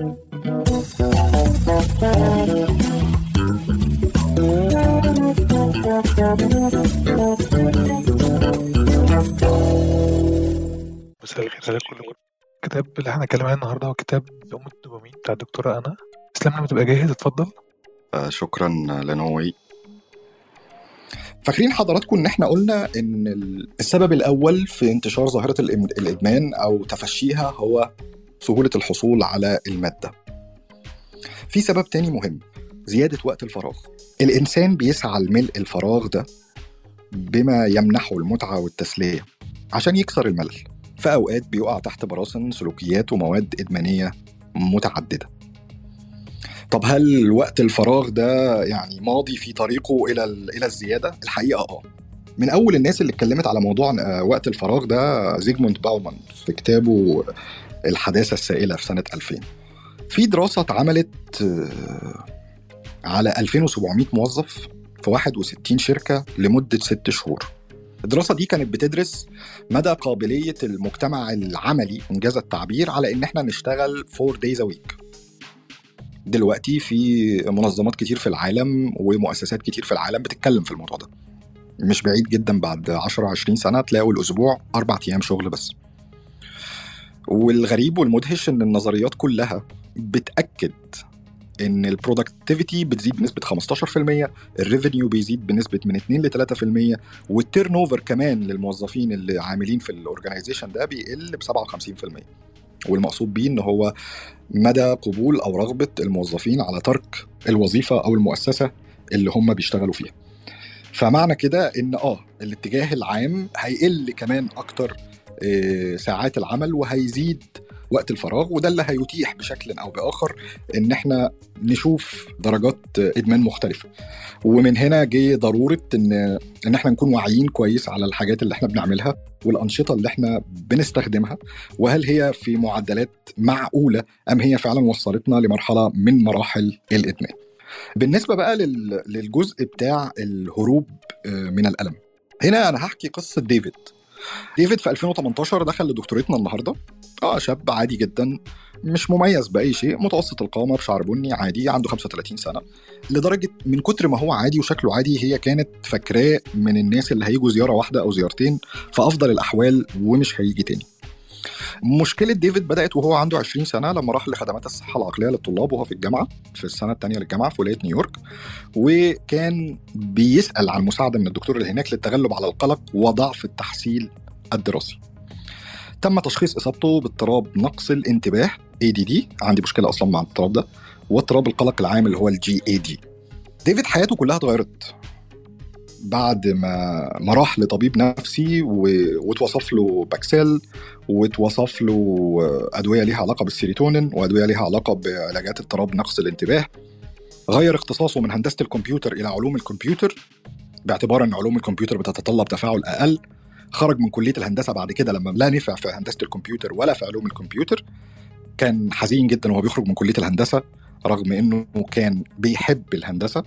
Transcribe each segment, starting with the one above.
مساء الخير. على كل الكتاب اللي إحنا هنتكلم عليه النهارده هو كتاب أم الدوبامين بتاع الدكتورة أنا. إسلام لما تبقى جاهز اتفضل. آه، شكرا لنوي فاكرين حضراتكم إن إحنا قلنا إن ال- السبب الأول في انتشار ظاهرة الإدمان أو تفشيها هو سهولة الحصول على المادة في سبب تاني مهم زيادة وقت الفراغ الإنسان بيسعى لملء الفراغ ده بما يمنحه المتعة والتسلية عشان يكسر الملل في أوقات بيقع تحت براثن سلوكيات ومواد إدمانية متعددة طب هل وقت الفراغ ده يعني ماضي في طريقه إلى ال- إلى الزيادة؟ الحقيقة آه. من أول الناس اللي اتكلمت على موضوع آه، وقت الفراغ ده زيجموند باومان في كتابه الحداثة السائلة في سنة 2000. في دراسة اتعملت آه، على 2700 موظف في 61 شركة لمدة ست شهور. الدراسة دي كانت بتدرس مدى قابلية المجتمع العملي إنجاز التعبير على إن إحنا نشتغل 4 days a week. دلوقتي في منظمات كتير في العالم ومؤسسات كتير في العالم بتتكلم في الموضوع ده مش بعيد جدا بعد 10 20 سنة تلاقوا الأسبوع أربع أيام شغل بس والغريب والمدهش إن النظريات كلها بتأكد إن ال productivity بتزيد بنسبة 15% ال revenue بيزيد بنسبة من 2 ل 3% وال turnover كمان للموظفين اللي عاملين في ال organization ده بيقل ب 57% والمقصود بيه إن هو مدى قبول أو رغبة الموظفين على ترك الوظيفة أو المؤسسة اللي هم بيشتغلوا فيها. فمعنى كده إن آه الاتجاه العام هيقل كمان أكتر ساعات العمل وهيزيد وقت الفراغ وده اللي هيتيح بشكل أو بآخر إن إحنا نشوف درجات إدمان مختلفة. ومن هنا جه ضرورة إن إن إحنا نكون واعيين كويس على الحاجات اللي إحنا بنعملها والأنشطة اللي إحنا بنستخدمها وهل هي في معدلات معقولة أم هي فعلا وصلتنا لمرحلة من مراحل الإدمان. بالنسبة بقى لل- للجزء بتاع الهروب آه، من الألم. هنا أنا هحكي قصة ديفيد. ديفيد في 2018 دخل لدكتورتنا النهارده. آه شاب عادي جدا مش مميز بأي شيء متوسط القامه بشعر بني عادي عنده 35 سنة. لدرجة من كتر ما هو عادي وشكله عادي هي كانت فاكراه من الناس اللي هيجوا زيارة واحدة أو زيارتين في افضل الأحوال ومش هيجي تاني. مشكلة ديفيد بدأت وهو عنده 20 سنة لما راح لخدمات الصحة العقلية للطلاب وهو في الجامعة في السنة الثانية للجامعة في ولاية نيويورك وكان بيسأل عن مساعدة من الدكتور اللي هناك للتغلب على القلق وضعف التحصيل الدراسي. تم تشخيص إصابته باضطراب نقص الانتباه ADD عندي مشكلة أصلا مع الاضطراب ده واضطراب القلق العام اللي هو ال GAD ديفيد حياته كلها اتغيرت. بعد ما ما راح لطبيب نفسي. واتوصف له Paxil واتوصف له أدوية ليها علاقة بالسيروتونين وأدوية ليها علاقة بعلاجات اضطراب نقص الانتباه غير اختصاصه من هندسة الكمبيوتر إلى علوم الكمبيوتر باعتبار إن علوم الكمبيوتر بتتطلب تفاعل أقل خرج من كلية الهندسة بعد كده لما لا نفع في هندسة الكمبيوتر ولا في علوم الكمبيوتر كان حزين جدا وهو بيخرج من كلية الهندسة رغم إنه كان بيحب الهندسة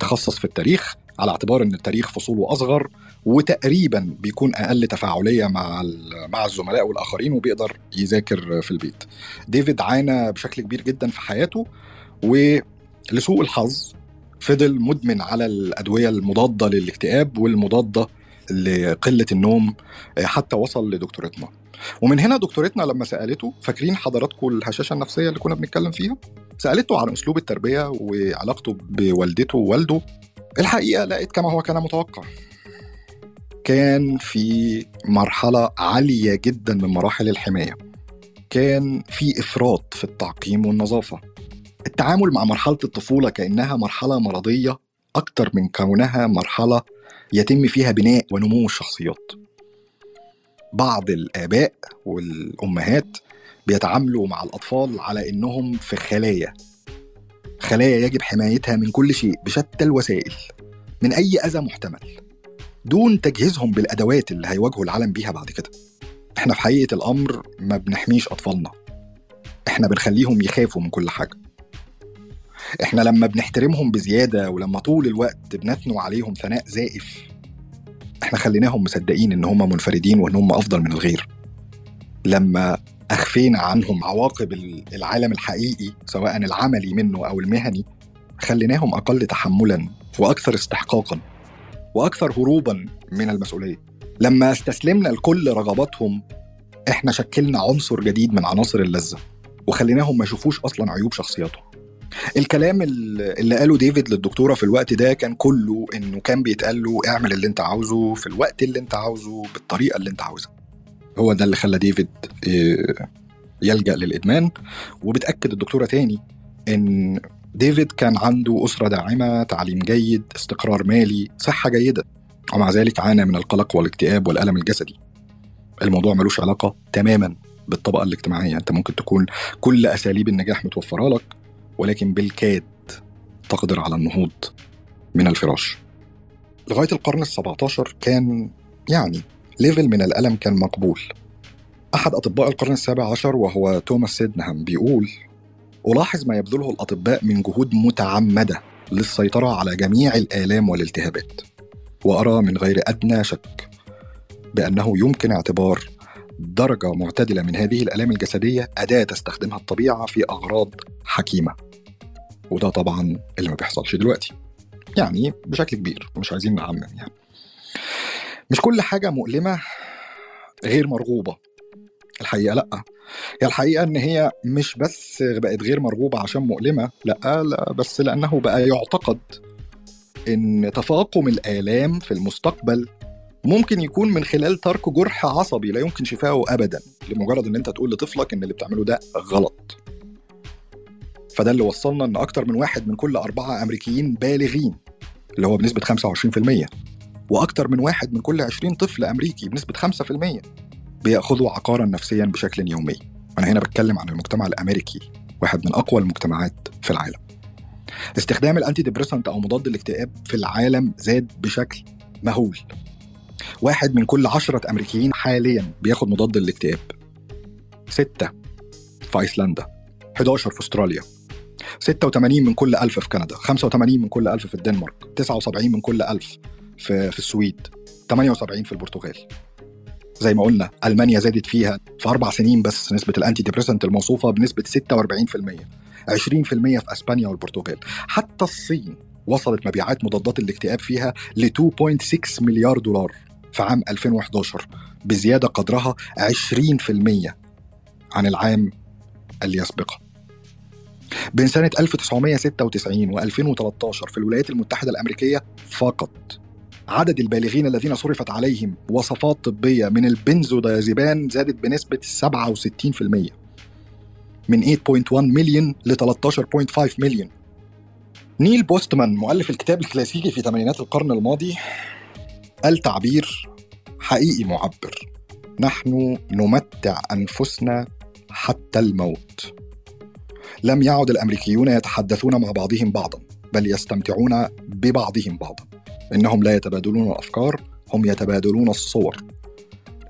تخصص في التاريخ على اعتبار إن التاريخ فصوله أصغر وتقريبا بيكون أقل تفاعلية مع مع الزملاء والآخرين وبيقدر يذاكر في البيت. ديفيد عانى بشكل كبير جدا في حياته ولسوء الحظ فضل مدمن على الأدوية المضادة للاكتئاب والمضادة لقلة النوم حتى وصل لدكتورتنا. ومن هنا دكتورتنا لما سألته فاكرين حضراتكم الهشاشة النفسية اللي كنا بنتكلم فيها؟ سألته عن أسلوب التربية وعلاقته بوالدته ووالده الحقيقة لقيت كما هو كان متوقع. كان في مرحلة عالية جدا من مراحل الحماية. كان في إفراط في التعقيم والنظافة. التعامل مع مرحلة الطفولة كأنها مرحلة مرضية أكتر من كونها مرحلة يتم فيها بناء ونمو الشخصيات. بعض الآباء والأمهات بيتعاملوا مع الأطفال على إنهم في خلايا. خلايا يجب حمايتها من كل شيء بشتى الوسائل من أي أذى محتمل دون تجهيزهم بالأدوات اللي هيواجهوا العالم بيها بعد كده. إحنا في حقيقة الأمر ما بنحميش أطفالنا. إحنا بنخليهم يخافوا من كل حاجة. إحنا لما بنحترمهم بزيادة ولما طول الوقت بنثنوا عليهم ثناء زائف إحنا خليناهم مصدقين إن هم منفردين وإن هم أفضل من الغير. لما أخفينا عنهم عواقب العالم الحقيقي سواء العملي منه أو المهني خليناهم أقل تحملا وأكثر استحقاقا وأكثر هروبا من المسؤولية. لما استسلمنا لكل رغباتهم إحنا شكلنا عنصر جديد من عناصر اللذة وخليناهم ما يشوفوش أصلا عيوب شخصياتهم. الكلام اللي قاله ديفيد للدكتورة في الوقت ده كان كله إنه كان بيتقال له اعمل اللي أنت عاوزه في الوقت اللي أنت عاوزه بالطريقة اللي أنت عاوزها. هو ده اللي خلى ديفيد آه، يلجأ للإدمان. وبتأكد الدكتورة تاني إن ديفيد كان عنده أسرة داعمة تعليم جيد استقرار مالي صحة جيدة. ومع ذلك عانى من القلق والاكتئاب والألم الجسدي. الموضوع ملوش علاقة تماما بالطبقة الاجتماعية. أنت ممكن تكون كل أساليب النجاح متوفرة لك ولكن بالكاد تقدر على النهوض من الفراش. لغاية القرن ال17 كان يعني ليفل من الألم كان مقبول. أحد أطباء القرن السابع عشر وهو توماس سيدنهام بيقول ألاحظ ما يبذله الأطباء من جهود متعمدة للسيطرة على جميع الآلام والالتهابات وأرى من غير أدنى شك بأنه يمكن اعتبار درجة معتدلة من هذه الآلام الجسدية أداة تستخدمها الطبيعة في أغراض حكيمة. وده طبعا اللي ما بيحصلش دلوقتي. يعني بشكل كبير مش عايزين نعمم يعني. مش كل حاجة مؤلمة غير مرغوبة. الحقيقة لأ. هي الحقيقة إن هي مش بس بقت غير مرغوبة عشان مؤلمة لأ, لأ بس لأنه بقى يعتقد إن تفاقم الآلام في المستقبل ممكن يكون من خلال ترك جرح عصبي لا يمكن شفائه ابدا لمجرد إن أنت تقول لطفلك إن اللي بتعمله ده غلط. فده اللي وصلنا إن أكتر من واحد من كل أربعة أمريكيين بالغين اللي هو بنسبة 25% وأكتر من واحد من كل 20 طفل أمريكي بنسبة 5% بيأخذوا عقارا نفسيا بشكل يومي. أنا هنا بتكلم عن المجتمع الأمريكي واحد من أقوى المجتمعات في العالم. استخدام ال antidepressant أو مضاد الاكتئاب في العالم زاد بشكل مهول. واحد من كل عشرة أمريكيين حاليا بياخد مضاد للاكتئاب ستة في أيسلندا 11 في أستراليا 86 من كل ألف في كندا 85 من كل ألف في الدنمارك 79 من كل ألف في, في السويد. 78 في البرتغال. زي ما قلنا ألمانيا زادت فيها في أربع سنين بس نسبة الأنتي ديبريسنت الموصوفة بنسبة 46% 20% في أسبانيا والبرتغال. حتى الصين وصلت مبيعات مضادات الاكتئاب فيها ل 2.6 مليار دولار في عام 2011 بزيادة قدرها 20% عن العام اللي يسبقه. بين سنة 1996 و 2013 في الولايات المتحدة الأمريكية فقط عدد البالغين الذين صرفت عليهم وصفات طبية من البنزودايازيبان زادت بنسبة 67% من 8.1 مليون ل 13.5 مليون نيل بوستمان مؤلف الكتاب الكلاسيكي في ثمانينات القرن الماضي قال تعبير حقيقي معبر. نحن نمتع أنفسنا حتى الموت. لم يعد الأمريكيون يتحدثون مع بعضهم بعضا بل يستمتعون ببعضهم بعضا. إنهم لا يتبادلون الأفكار هم يتبادلون الصور.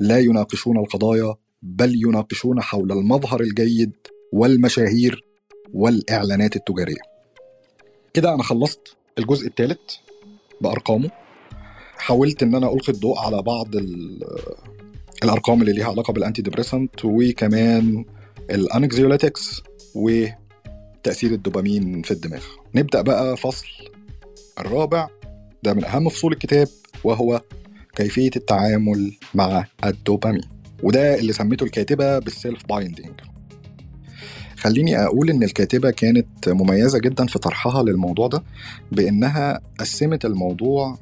لا يناقشون القضايا بل يناقشون حول المظهر الجيد والمشاهير والإعلانات التجارية. كده أنا خلصت الجزء الثالث بأرقامه. حاولت إن أنا ألقي الضوء على بعض الأرقام اللي ليها علاقة بال antidepressant وكمان ال anxiolytics وتأثير الدوبامين في الدماغ. نبدأ بقى فصل الرابع. ده من أهم فصول الكتاب وهو كيفية التعامل مع الدوبامين وده اللي سميته الكاتبة بال self-binding خليني أقول إن الكاتبة كانت مميزة جدا في طرحها للموضوع ده بإنها قسمت الموضوع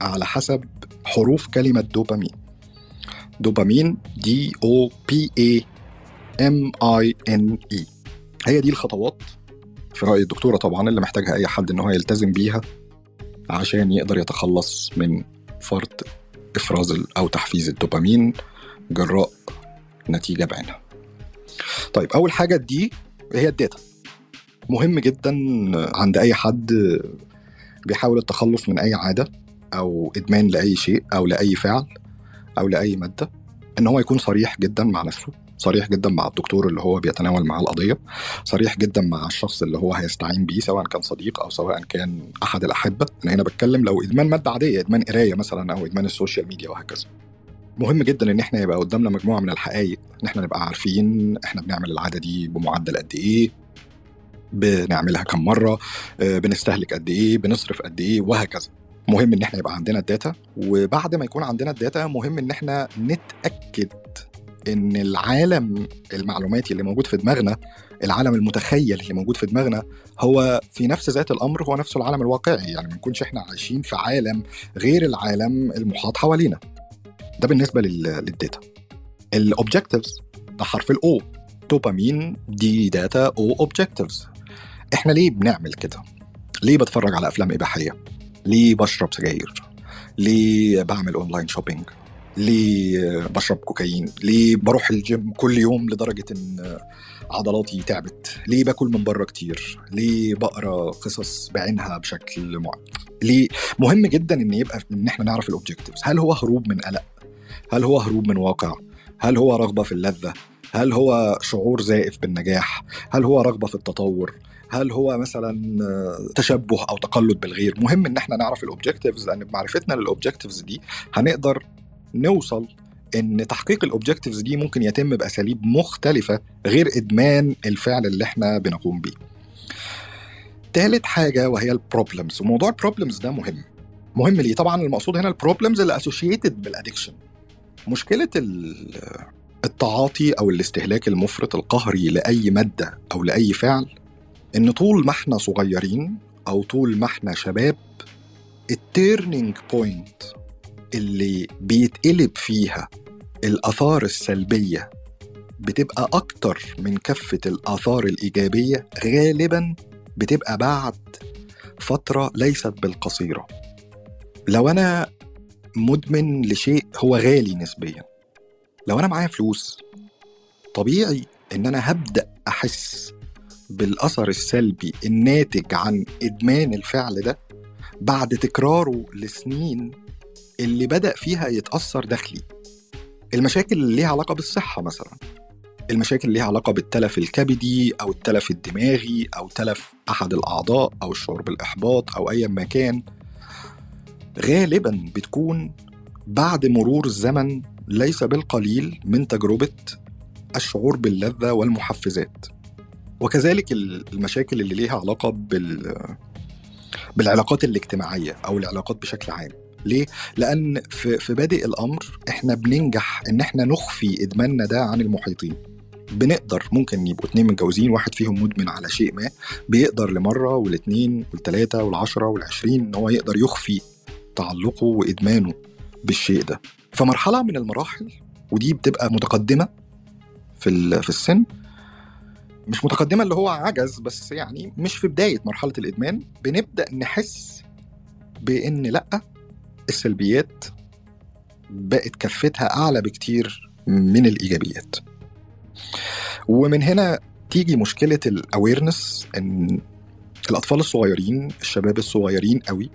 على حسب حروف كلمة دوبامين. دوبامين D O P A M I N E هي دي الخطوات في رأي الدكتورة طبعا اللي محتاجها أي حد إن هو يلتزم بيها. عشان يقدر يتخلص من فرط إفراز أو تحفيز الدوبامين جراء نتيجة بعينها. طيب أول حاجة D هي ال data. مهم جدا عند أي حد بيحاول التخلص من أي عادة أو إدمان لأي شيء أو لأي فعل أو لأي مادة إن هو يكون صريح جدا مع نفسه. صريح جدا مع الدكتور اللي هو بيتناول معاه القضية صريح جدا مع الشخص اللي هو هيستعين بيه سواء كان صديق أو سواء كان أحد الأحبة. أنا هنا بتكلم لو إدمان مادة عادية إدمان قراية مثلا أو إدمان السوشيال ميديا وهكذا. مهم جدا إن إحنا يبقى قدامنا مجموعة من الحقائق إن إحنا نبقى عارفين إحنا بنعمل العادة دي بمعدل قد إيه بنعملها كم مرة آه، بنستهلك قد إيه بنصرف قد إيه وهكذا. مهم إن إحنا يبقى عندنا ال data وبعد ما يكون عندنا ال data مهم إن إحنا نتأكد إن العالم المعلوماتي اللي موجود في دماغنا العالم المتخيل اللي موجود في دماغنا هو في نفس ذات الأمر هو نفسه العالم الواقعي. يعني ما نكونش إحنا عايشين في عالم غير العالم المحاط حوالينا. ده بالنسبة لل- لل data. ال objectives ده حرف ال O دوبامين D data O objectives إحنا ليه بنعمل كده؟ ليه بتفرج على أفلام إباحية؟ ليه بشرب سجاير؟ ليه بعمل online shopping ليه بشرب كوكايين ليه بروح الجيم كل يوم لدرجة إن عضلاتي تعبت ليه باكل من بره كتير ليه بقرا قصص بعينها بشكل معين ليه؟ مهم جدا إن يبقى إن إحنا نعرف ال objectives هل هو هروب من قلق؟ هل هو هروب من واقع؟ هل هو رغبة في اللذة؟ هل هو شعور زائف بالنجاح؟ هل هو رغبة في التطور؟ هل هو مثلا تشبه أو تقلد بالغير؟ مهم إن إحنا نعرف ال objectives لأن بمعرفتنا لل objectives دي هنقدر نوصل إن تحقيق ال objectives دي ممكن يتم بأساليب مختلفة غير إدمان الفعل اللي إحنا بنقوم بيه. تالت حاجة وهي ال problems وموضوع ال problems ده مهم. مهم ليه؟ طبعا المقصود هنا ال problems اللي associated بال addiction مشكلة ال- التعاطي أو الاستهلاك المفرط القهري لأي مادة أو لأي فعل إن طول ما إحنا صغيرين أو طول ما إحنا شباب ال turning point اللي بيتقلب فيها الآثار السلبية بتبقى أكتر من كفه الآثار الإيجابية غالبا بتبقى بعد فترة ليست بالقصيرة. لو أنا مدمن لشيء هو غالي نسبيا. لو أنا معايا فلوس طبيعي إن أنا هبدأ أحس بالأثر السلبي الناتج عن إدمان الفعل ده بعد تكراره لسنين اللي بدأ فيها يتأثر داخلي. المشاكل اللي ليها علاقة بالصحة مثلا. المشاكل اللي ليها علاقة بالتلف الكبدي أو التلف الدماغي أو تلف أحد الأعضاء أو الشعور بالاحباط أو ايا ما كان. غالبا بتكون بعد مرور الزمن ليس بالقليل من تجربة الشعور باللذة والمحفزات. وكذلك المشاكل اللي ليها علاقة بال بالعلاقات الاجتماعية أو العلاقات بشكل عام. ليه؟ لأن في, في بادئ الأمر إحنا بننجح إن إحنا نخفي إدماننا ده عن المحيطين. بنقدر ممكن يبقوا اتنين متجوزين واحد فيهم مدمن على شيء ما بيقدر لمرة والاتنين والتلاتة والعشرة والعشرين إن هو يقدر يخفي تعلقه وإدمانه بالشيء ده. فمرحلة من المراحل ودي بتبقى متقدمة في في السن مش متقدمة اللي هو عجز بس يعني مش في بداية مرحلة الإدمان بنبدأ نحس بإن لأ السلبيات بقت كفتها أعلى بكتير من الإيجابيات. ومن هنا تيجي مشكلة الاويرنس إن الأطفال الصغيرين الشباب الصغيرين قوي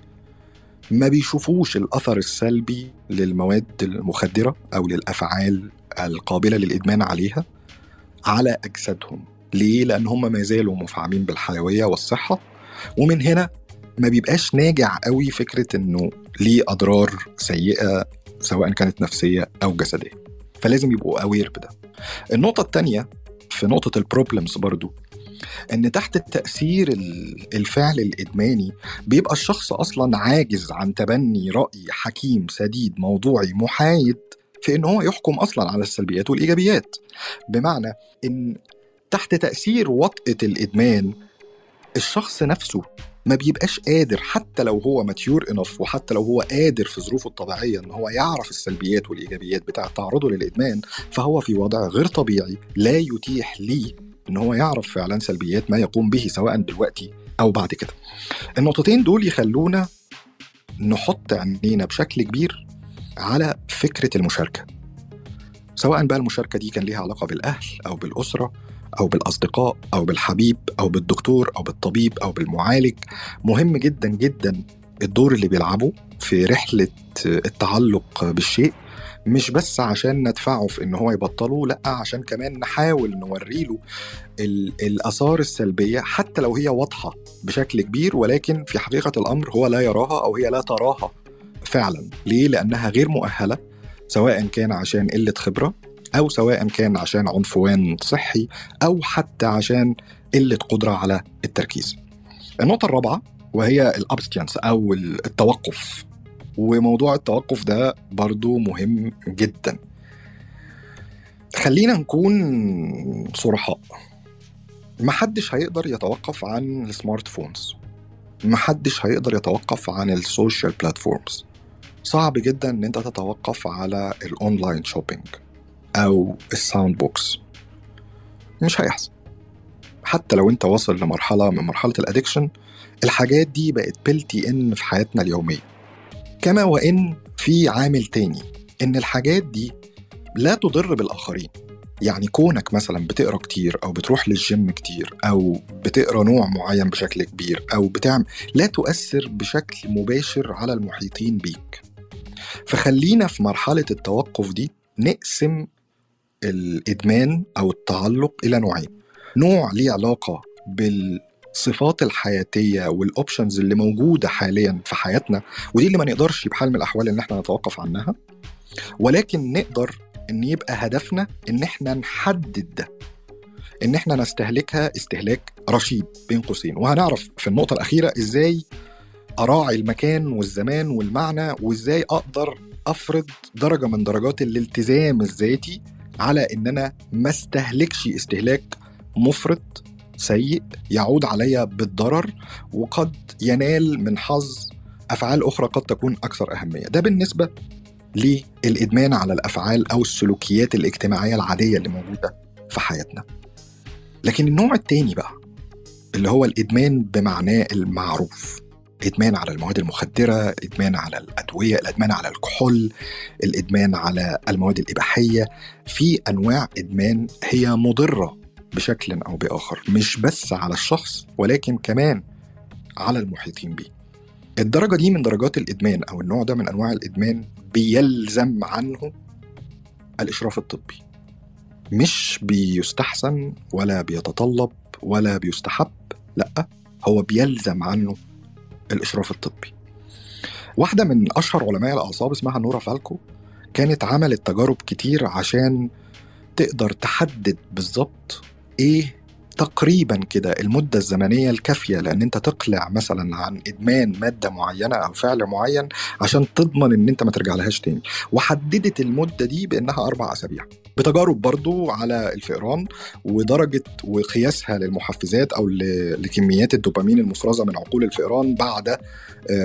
ما بيشوفوش الأثر السلبي للمواد المخدرة أو للأفعال القابلة للإدمان عليها على أجسادهم. ليه؟ لأن هم ما زالوا مفعمين بالحيوية والصحة. ومن هنا ما بيبقاش ناضج قوي فكرة إنه ليه اضرار سيئة سواء كانت نفسية أو جسدية. فلازم يبقوا aware بده. النقطة الثانية في نقطة ال problems برضو إن تحت التاثير ال- الفعل الإدماني بيبقى الشخص أصلا عاجز عن تبني رأي حكيم سديد موضوعي محايد في إن هو يحكم أصلا على السلبيات والإيجابيات. بمعنى إن تحت تأثير وطأة الإدمان الشخص نفسه ما بيبقاش قادر حتى لو هو ماتيور انف وحتى لو هو قادر في ظروفه الطبيعية إن هو يعرف السلبيات والإيجابيات بتاعه تعرضه للإدمان فهو في وضع غير طبيعي لا يتيح ليه إن هو يعرف فعلا سلبيات ما يقوم به سواء دلوقتي أو بعد كده. النقطتين دول يخلونا نحط عينينا بشكل كبير على فكرة المشاركة. سواء بقى المشاركة دي كان ليها علاقة بالأهل أو بالأسرة أو بالأصدقاء أو بالحبيب أو بالدكتور أو بالطبيب أو بالمعالج. مهم جدا جدا الدور اللي بيلعبه في رحلة التعلق بالشيء مش بس عشان ندفعه في إن هو يبطله لأ عشان كمان نحاول نوري له ال- الآثار السلبية حتى لو هي واضحة بشكل كبير ولكن في حقيقة الأمر هو لا يراها أو هي لا تراها فعلا. ليه؟ لأنها غير مؤهلة سواء كان عشان قلة خبرة أو سواء كان عشان عنفوان صحي أو حتى عشان قلة قدرة على التركيز. النقطة الرابعة وهي ال abstinence أو التوقف. وموضوع التوقف ده برضو مهم جدا. خلينا نكون صرحاء. محدش هيقدر يتوقف عن ال smartphones محدش هيقدر يتوقف عن ال social platforms. صعب جدا إن أنت تتوقف على ال online shopping أو ال sound box مش هيحصل. حتى لو أنت واصل لمرحلة من مرحلة ال addiction الحاجات دي بقت built-in في حياتنا اليومية. كما وإن في عامل تاني إن الحاجات دي لا تضر بالآخرين. يعني كونك مثلا بتقرأ كتير أو بتروح للجيم كتير أو بتقرأ نوع معين بشكل كبير أو بتعمل لا تؤثر بشكل مباشر على المحيطين بيك. فخلينا في مرحلة التوقف دي نقسم الإدمان أو التعلق إلى نوعين. نوع ليه علاقة بالصفات الحياتية والاوبشنز اللي موجودة حاليا في حياتنا ودي اللي ما نقدرش بحال من الأحوال إن إحنا نتوقف عنها ولكن نقدر إن يبقى هدفنا إن إحنا نحدد ده إن إحنا نستهلكها استهلاك رشيد بين قوسين. وهنعرف في النقطة الأخيرة إزاي أراعي المكان والزمان والمعنى وإزاي أقدر أفرض درجة من درجات الالتزام الذاتي على إن أنا ما استهلكش استهلاك مفرط سيء يعود عليا بالضرر وقد ينال من حظ أفعال أخرى قد تكون أكثر أهمية. ده بالنسبة للإدمان على الأفعال أو السلوكيات الاجتماعية العادية اللي موجودة في حياتنا. لكن النوع التاني بقى اللي هو الإدمان بمعناه المعروف. إدمان على المواد المخدرة إدمان على الأدوية الإدمان على الكحول الإدمان على المواد الإباحية. في أنواع إدمان هي مضرة بشكل أو بآخر مش بس على الشخص ولكن كمان على المحيطين بيه. الدرجة دي من درجات الإدمان أو النوع ده من أنواع الإدمان بيلزم عنه الإشراف الطبي. مش بيستحسن ولا بيتطلب ولا بيستحب لأ هو بيلزم عنه الإشراف الطبي. واحدة من أشهر علماء الأعصاب اسمها نورا فالكو كانت عملت تجارب كتير عشان تقدر تحدد بالظبط إيه تقريبا كده المدة الزمنية الكافية لأن أنت تقلع مثلا عن إدمان مادة معينة أو فعل معين عشان تضمن إن أنت ما ترجع لهاش تاني. وحددت المدة دي بأنها أربع أسابيع. بتجارب برضو على الفئران ودرجة وقياسها للمحفزات أو لكميات الدوبامين المفرزة من عقول الفئران بعد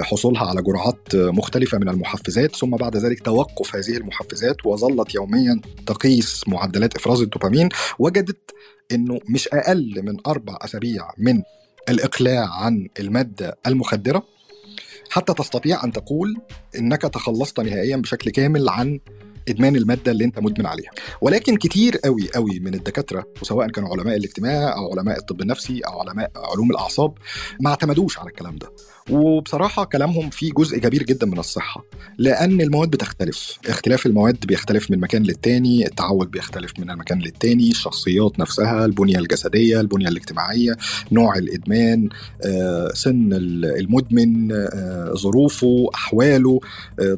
حصولها على جرعات مختلفة من المحفزات ثم بعد ذلك توقف هذه المحفزات وظلت يوميا تقيس معدلات إفراز الدوبامين وجدت إنه مش أقل من أربع أسابيع من الإقلاع عن المادة المخدرة حتى تستطيع أن تقول إنك تخلصت نهائيا بشكل كامل عن إدمان المادة اللي أنت مدمن عليها. ولكن كتير قوي قوي من الدكاترة وسواء كانوا علماء الاجتماع أو علماء الطب النفسي أو علماء علوم الأعصاب ما اعتمدوش على الكلام ده. وبصراحة كلامهم فيه جزء كبير جدا من الصحة لأن المواد بتختلف. اختلاف المواد بيختلف من مكان للتاني التعود بيختلف من المكان للتاني الشخصيات نفسها البنية الجسدية البنية الاجتماعية نوع الإدمان سن المدمن ظروفه أحواله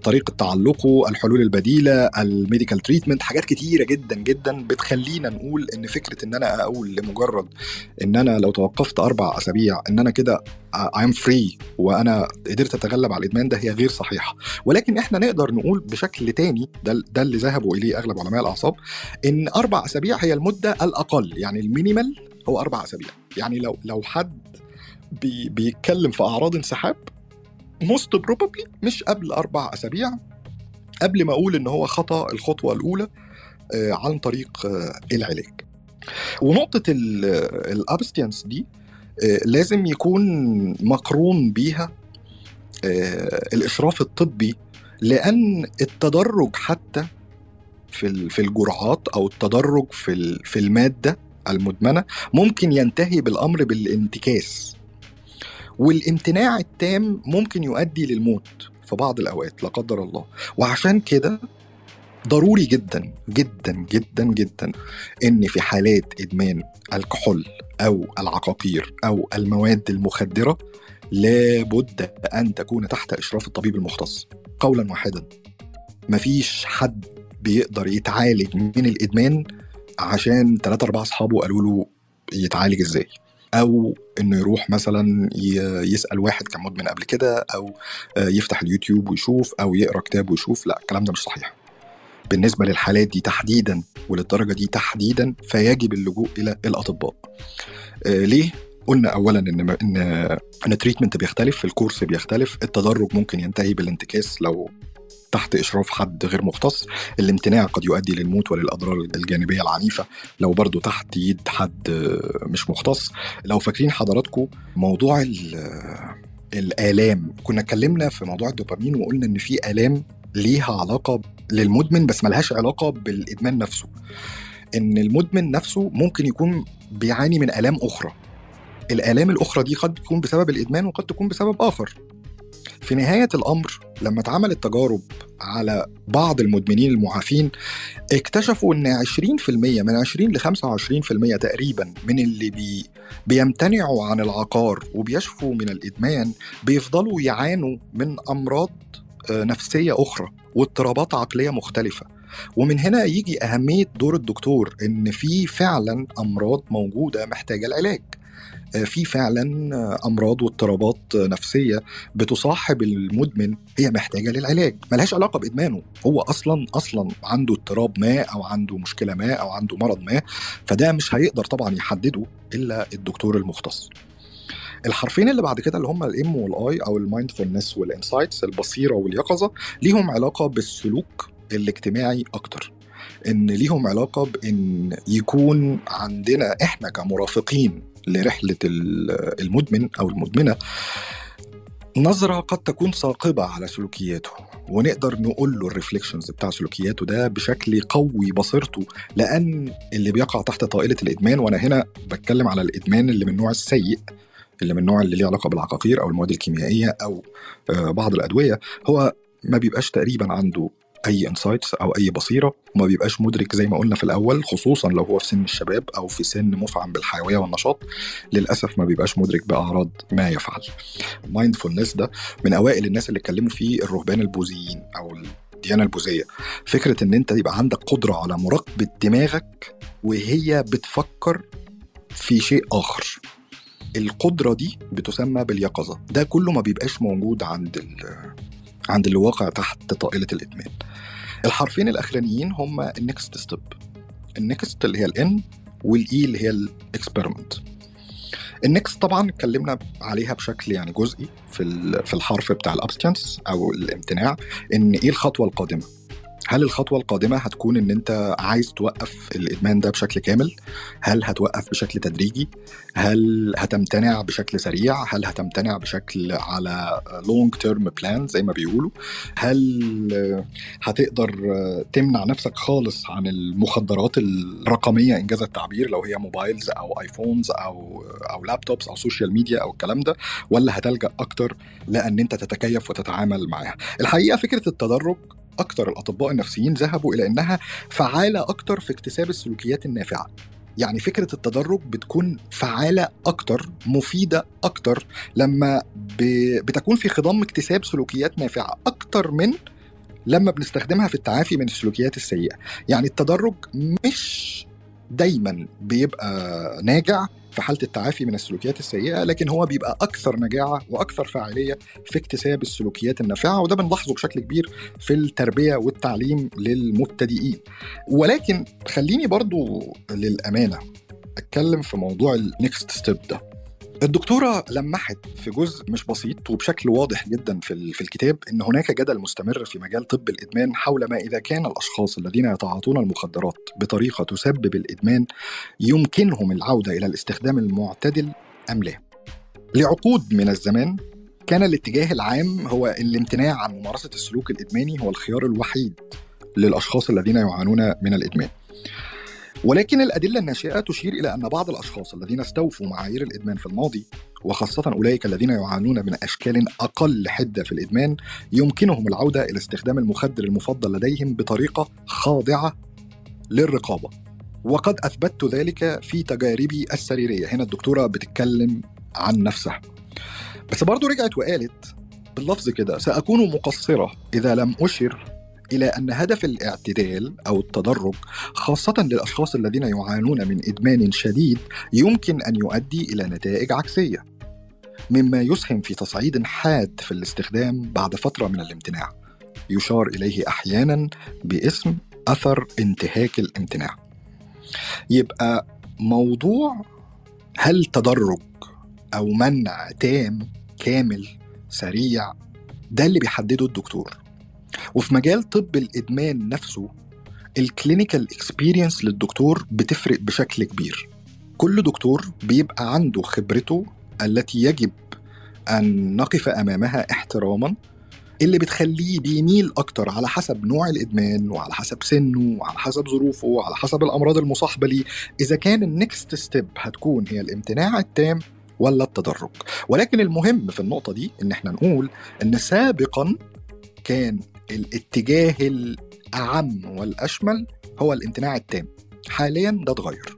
طريقة تعلقه الحلول البديلة ال medical treatment حاجات كتيرة جدا جدا بتخلينا نقول إن فكرة إن أنا أقول لمجرد إن أنا لو توقفت أربع أسابيع إن أنا كده I'm free وأنا قدرت أتغلب على الإدمان ده هي غير صحيحة. ولكن إحنا نقدر نقول بشكل تاني ده ده اللي ذهبوا اليه أغلب علماء الأعصاب إن أربع أسابيع هي المدة الأقل يعني ال minimal هو أربع أسابيع. يعني لو لو حد بي بيتكلم في أعراض انسحاب most probably مش قبل أربع أسابيع قبل ما أقول إن هو خطى الخطوة الأولى عن طريق العلاج. ونقطة ال abstinence دي لازم يكون مقرون بيها الإشراف الطبي لأن التدرج حتى في الجرعات أو التدرج في المادة المدمنة ممكن ينتهي بالأمر بالانتكاس. والامتناع التام ممكن يؤدي للموت في بعض الأوقات لا قدر الله. وعشان كده ضروري جدا جدا جدا جدا إن في حالات إدمان الكحول أو العقاقير أو المواد المخدرة لابد أن تكون تحت إشراف الطبيب المختص. قولا واحدا مفيش حد بيقدر يتعالج من الإدمان عشان ثلاثة أربعة أصحابه قالوا له يتعالج إزاي؟ أو إنه يروح مثلا يسأل واحد كان مدمن قبل كده أو آه، يفتح اليوتيوب ويشوف أو يقرأ كتاب ويشوف لا الكلام ده مش صحيح. بالنسبة للحالات دي تحديدا وللدرجة دي تحديدا فيجب اللجوء إلى الأطباء. آه، ليه؟ قلنا اولا إن إن إن ال treatment بيختلف ال course بيختلف التدرج ممكن ينتهي بالانتكاس لو تحت إشراف حد غير مختص. الامتناع قد يؤدي للموت وللأضرار الجانبية العنيفة لو برضو تحت يد حد مش مختص. لو فاكرين حضراتكم موضوع ال- الآلام كنا اتكلمنا في موضوع الدوبامين وقلنا إن في آلام ليها علاقة للمدمن بس ملهاش علاقة بالإدمان نفسه. إن المدمن نفسه ممكن يكون بيعاني من آلام أخرى. الآلام الأخرى دي قد تكون بسبب الإدمان وقد تكون بسبب آخر. في نهاية الأمر لما اتعملت تجارب على بعض المدمنين المعافين اكتشفوا إن 20% من 20 ل 25% تقريبا من اللي بي بيمتنعوا عن العقار وبيشفوا من الإدمان بيفضلوا يعانوا من أمراض آه، نفسية أخرى واضطرابات عقلية مختلفة. ومن هنا يجي أهمية دور الدكتور إن في فعلا أمراض موجودة محتاجة العلاج. آه، في فعلا آه، أمراض واضطرابات آه، نفسية بتصاحب المدمن هي محتاجة للعلاج. ملهاش علاقة بإدمانه. هو أصلا أصلا عنده اضطراب ما أو عنده مشكلة ما أو عنده مرض ما فده مش هيقدر طبعا يحدده إلا الدكتور المختص. الحرفين اللي بعد كده اللي هم الام والاي أو المايندفولنس والانسايتس البصيرة واليقظة ليهم علاقة بالسلوك الاجتماعي أكتر. إن ليهم علاقة بإن يكون عندنا إحنا كمرافقين لرحلة ال- المدمن أو المدمنة نظرة قد تكون ثاقبة على سلوكياته ونقدر نقول له الريفليكشنز بتاع سلوكياته ده بشكل يقوي بصيرته لأن اللي بيقع تحت طائلة الإدمان وأنا هنا بتكلم على الإدمان اللي من النوع السيء اللي من النوع اللي ليه علاقة بالعقاقير أو المواد الكيميائية أو آه، بعض الأدوية هو ما بيبقاش تقريبا عنده أي insights أو أي بصيرة وما بيبقاش مدرك زي ما قلنا في الأول خصوصا لو هو في سن الشباب أو في سن مفعم بالحيوية والنشاط للأسف ما بيبقاش مدرك بأعراض ما يفعل. ال mindfulness ده من أوائل الناس اللي اتكلموا فيه الرهبان البوذيين أو الديانة البوذية. فكرة إن أنت يبقى عندك قدرة على مراقبة دماغك وهي بتفكر في شيء آخر. القدرة دي بتسمى باليقظة. ده كله ما بيبقاش موجود عند ال- عند اللي واقع تحت طائلة الإدمان. الحرفين الأخرانيين هما ال next step. ال next اللي هي ال N وال E اللي هي ال experiment. ال next طبعا اتكلمنا عليها بشكل يعني جزئي في في الحرف بتاع ال abstinence أو الامتناع إن إيه الخطوة القادمة؟ هل الخطوة القادمة هتكون إن أنت عايز توقف الإدمان ده بشكل كامل؟ هل هتوقف بشكل تدريجي؟ هل هتمتنع بشكل سريع؟ هل هتمتنع بشكل على long term plan زي ما بيقولوا؟ هل هتقدر تمنع نفسك خالص عن المخدرات الرقمية إن جاز التعبير لو هي mobiles أو iPhones أو أو laptops أو social media أو الكلام ده؟ ولا هتلجأ أكتر لأن أنت تتكيف وتتعامل معاها؟ الحقيقة فكرة التدرج أكتر الأطباء النفسيين ذهبوا إلى إنها فعالة أكتر في اكتساب السلوكيات النافعة يعني فكرة التدرج بتكون فعالة أكتر مفيدة أكتر لما. بتكون في خضم اكتساب سلوكيات نافعة أكتر من لما بنستخدمها في التعافي من السلوكيات السيئة يعني التدرج مش دايما بيبقى ناجع في حالة التعافي من السلوكيات السيئة لكن هو بيبقى أكثر نجاعة وأكثر فاعلية في اكتساب السلوكيات النافعة وده بنلاحظه بشكل كبير في التربية والتعليم للمبتدئين. ولكن خليني برضو للأمانة أتكلم في موضوع ال next step ده. الدكتورة لمحت في جزء مش بسيط وبشكل واضح جدا في ال- في الكتاب إن هناك جدل مستمر في مجال طب الإدمان حول ما إذا كان الأشخاص الذين يتعاطون المخدرات بطريقة تسبب الإدمان يمكنهم العودة إلى الاستخدام المعتدل أم لا. لعقود من الزمان كان الاتجاه العام هو الامتناع عن ممارسة السلوك الإدماني هو الخيار الوحيد للأشخاص الذين يعانون من الإدمان. ولكن الأدلة الناشئة تشير إلى أن بعض الأشخاص الذين استوفوا معايير الإدمان في الماضي وخاصة أولئك الذين يعانون من أشكال أقل حدة في الإدمان يمكنهم العودة إلى استخدام المخدر المفضل لديهم بطريقة خاضعة للرقابة. وقد أثبتت ذلك في تجاربي السريرية. هنا الدكتورة بتتكلم عن نفسها. بس برضو رجعت وقالت باللفظ كده سأكون مقصرة إذا لم أشر إلى أن هدف الاعتدال أو التدرج خاصة للأشخاص الذين يعانون من إدمان شديد يمكن أن يؤدي إلى نتائج عكسية مما يسهم في تصعيد حاد في الاستخدام بعد فترة من الامتناع. يشار إليه أحيانا باسم أثر انتهاك الامتناع. يبقى موضوع هل تدرج أو منع تام كامل سريع ده اللي بيحدده الدكتور. وفي مجال طب الإدمان نفسه ال clinical experience للدكتور بتفرق بشكل كبير. كل دكتور بيبقى عنده خبرته التي يجب أن نقف أمامها احتراما اللي بتخليه بيميل أكتر على حسب نوع الإدمان وعلى حسب سنه وعلى حسب ظروفه وعلى حسب الأمراض المصاحبة ليه. إذا كان ال next step هتكون هي الامتناع التام ولا التدرج. ولكن المهم في النقطة دي إن إحنا نقول إن سابقا كان الاتجاه الأعم والأشمل هو الامتناع التام. حاليا ده اتغير.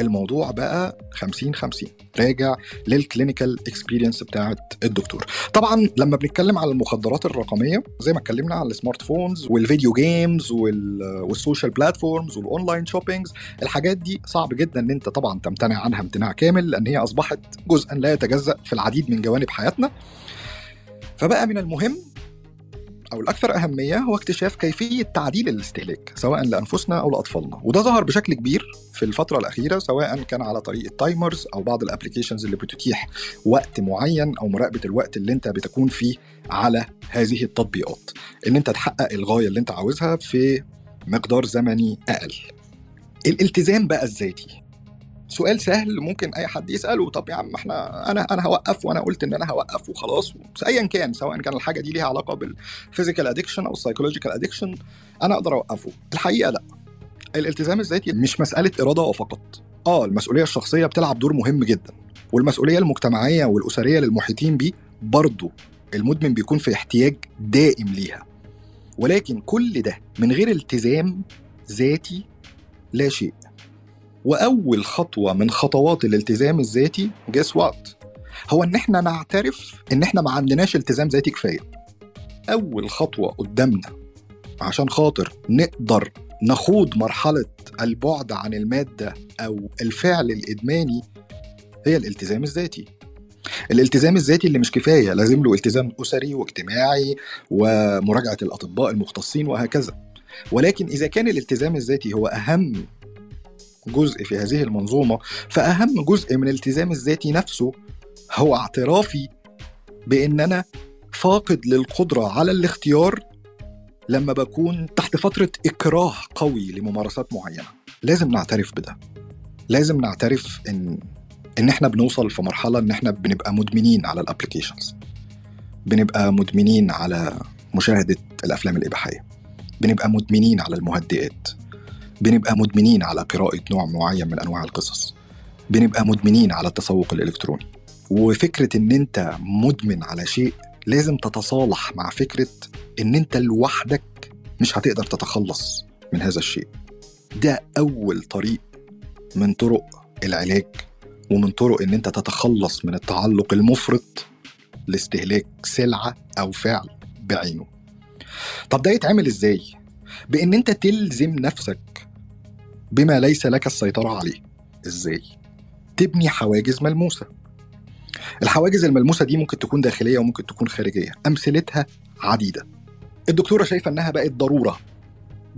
الموضوع بقى 50 50 راجع لل clinical experience بتاعت الدكتور. طبعا لما بنتكلم على المخدرات الرقمية زي ما اتكلمنا على السمارت فونز والفيديو جيمز والسوشيال بلاتفورمز والاونلاين شوبينجز الحاجات دي صعب جدا إن أنت طبعا تمتنع عنها امتناع كامل لأن هي أصبحت جزءا لا يتجزأ في العديد من جوانب حياتنا. فبقى من المهم أو الأكثر أهمية هو اكتشاف كيفية تعديل الاستهلاك سواء لأنفسنا أو لأطفالنا. وده ظهر بشكل كبير في الفترة الأخيرة سواء كان على طريق ال timers أو بعض ال applications اللي بتتيح وقت معين أو مراقبة الوقت اللي أنت بتكون فيه على هذه التطبيقات. إن أنت تحقق الغاية اللي أنت عاوزها في مقدار زمني أقل. الالتزام بقى الذاتي. سؤال سهل ممكن أي حد يسأله. طب يا عم إحنا أنا أنا هوقف وأنا قلت إن أنا هوقف وخلاص. ايا كان سواء كان الحاجة دي ليها علاقة بال physical addiction أو ال psychological addiction أنا أقدر أوقفه. الحقيقة لأ. الالتزام الذاتي مش مسألة إرادة فقط. آه المسؤولية الشخصية بتلعب دور مهم جدا. والمسؤولية المجتمعية والأسرية للمحيطين بيه برضه المدمن بيكون في احتياج دائم ليها. ولكن كل ده من غير التزام ذاتي لا شيء. وأول خطوة من خطوات الالتزام الذاتي جس وات هو إن إحنا نعترف إن إحنا ما عندناش التزام ذاتي كفاية. أول خطوة قدامنا عشان خاطر نقدر نخوض مرحلة البعد عن المادة أو الفعل الإدماني هي الالتزام الذاتي. الالتزام الذاتي اللي مش كفاية لازم له التزام أسري واجتماعي ومراجعة الأطباء المختصين وهكذا. ولكن إذا كان الالتزام الذاتي هو أهم جزء في هذه المنظومة فأهم جزء من الالتزام الذاتي نفسه هو اعترافي بان أنا فاقد للقدرة على الاختيار لما بكون تحت فترة إكراه قوي لممارسات معينة. لازم نعترف بده. لازم نعترف إن إن إحنا بنوصل في مرحلة إن إحنا بنبقى مدمنين على الابلكيشنز بنبقى مدمنين على مشاهدة الأفلام الإباحية. بنبقى مدمنين على المهدئات. بنبقى مدمنين على قراءة نوع معين من أنواع القصص. بنبقى مدمنين على التسوق الإلكتروني. وفكرة إن أنت مدمن على شيء لازم تتصالح مع فكرة إن أنت لوحدك مش هتقدر تتخلص من هذا الشيء. ده أول طريق من طرق العلاج ومن طرق إن أنت تتخلص من التعلق المفرط لاستهلاك سلعة أو فعل بعينه. طب ده يتعمل إزاي؟ بإن أنت تلزم نفسك بما ليس لك السيطرة عليه. إزاي؟ تبني حواجز ملموسة. الحواجز الملموسة دي ممكن تكون داخلية وممكن تكون خارجية. أمثلتها عديدة. الدكتورة شايفة إنها بقت ضرورة.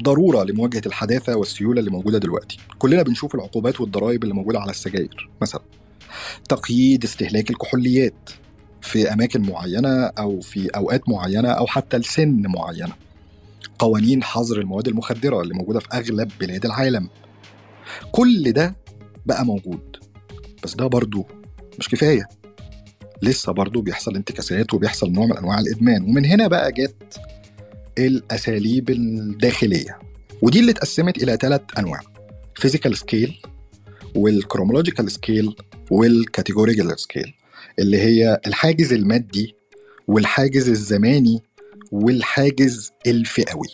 ضرورة لمواجهة الحداثة والسيولة اللي موجودة دلوقتي. كلنا بنشوف العقوبات والضرائب اللي موجودة على السجاير مثلا. تقييد استهلاك الكحوليات في أماكن معينة أو في أوقات معينة أو حتى لسن معينة. قوانين حظر المواد المخدرة اللي موجودة في أغلب بلاد العالم. كل ده بقى موجود بس ده برضو مش كفاية. لسه برضو بيحصل انتكاسات وبيحصل نوع من أنواع الإدمان ومن هنا بقى جت الأساليب الداخلية. ودي اللي اتقسمت إلى ثلاث أنواع physical scale وال chronological scale وال categorical scale اللي هي الحاجز المادي والحاجز الزماني والحاجز الفئوي.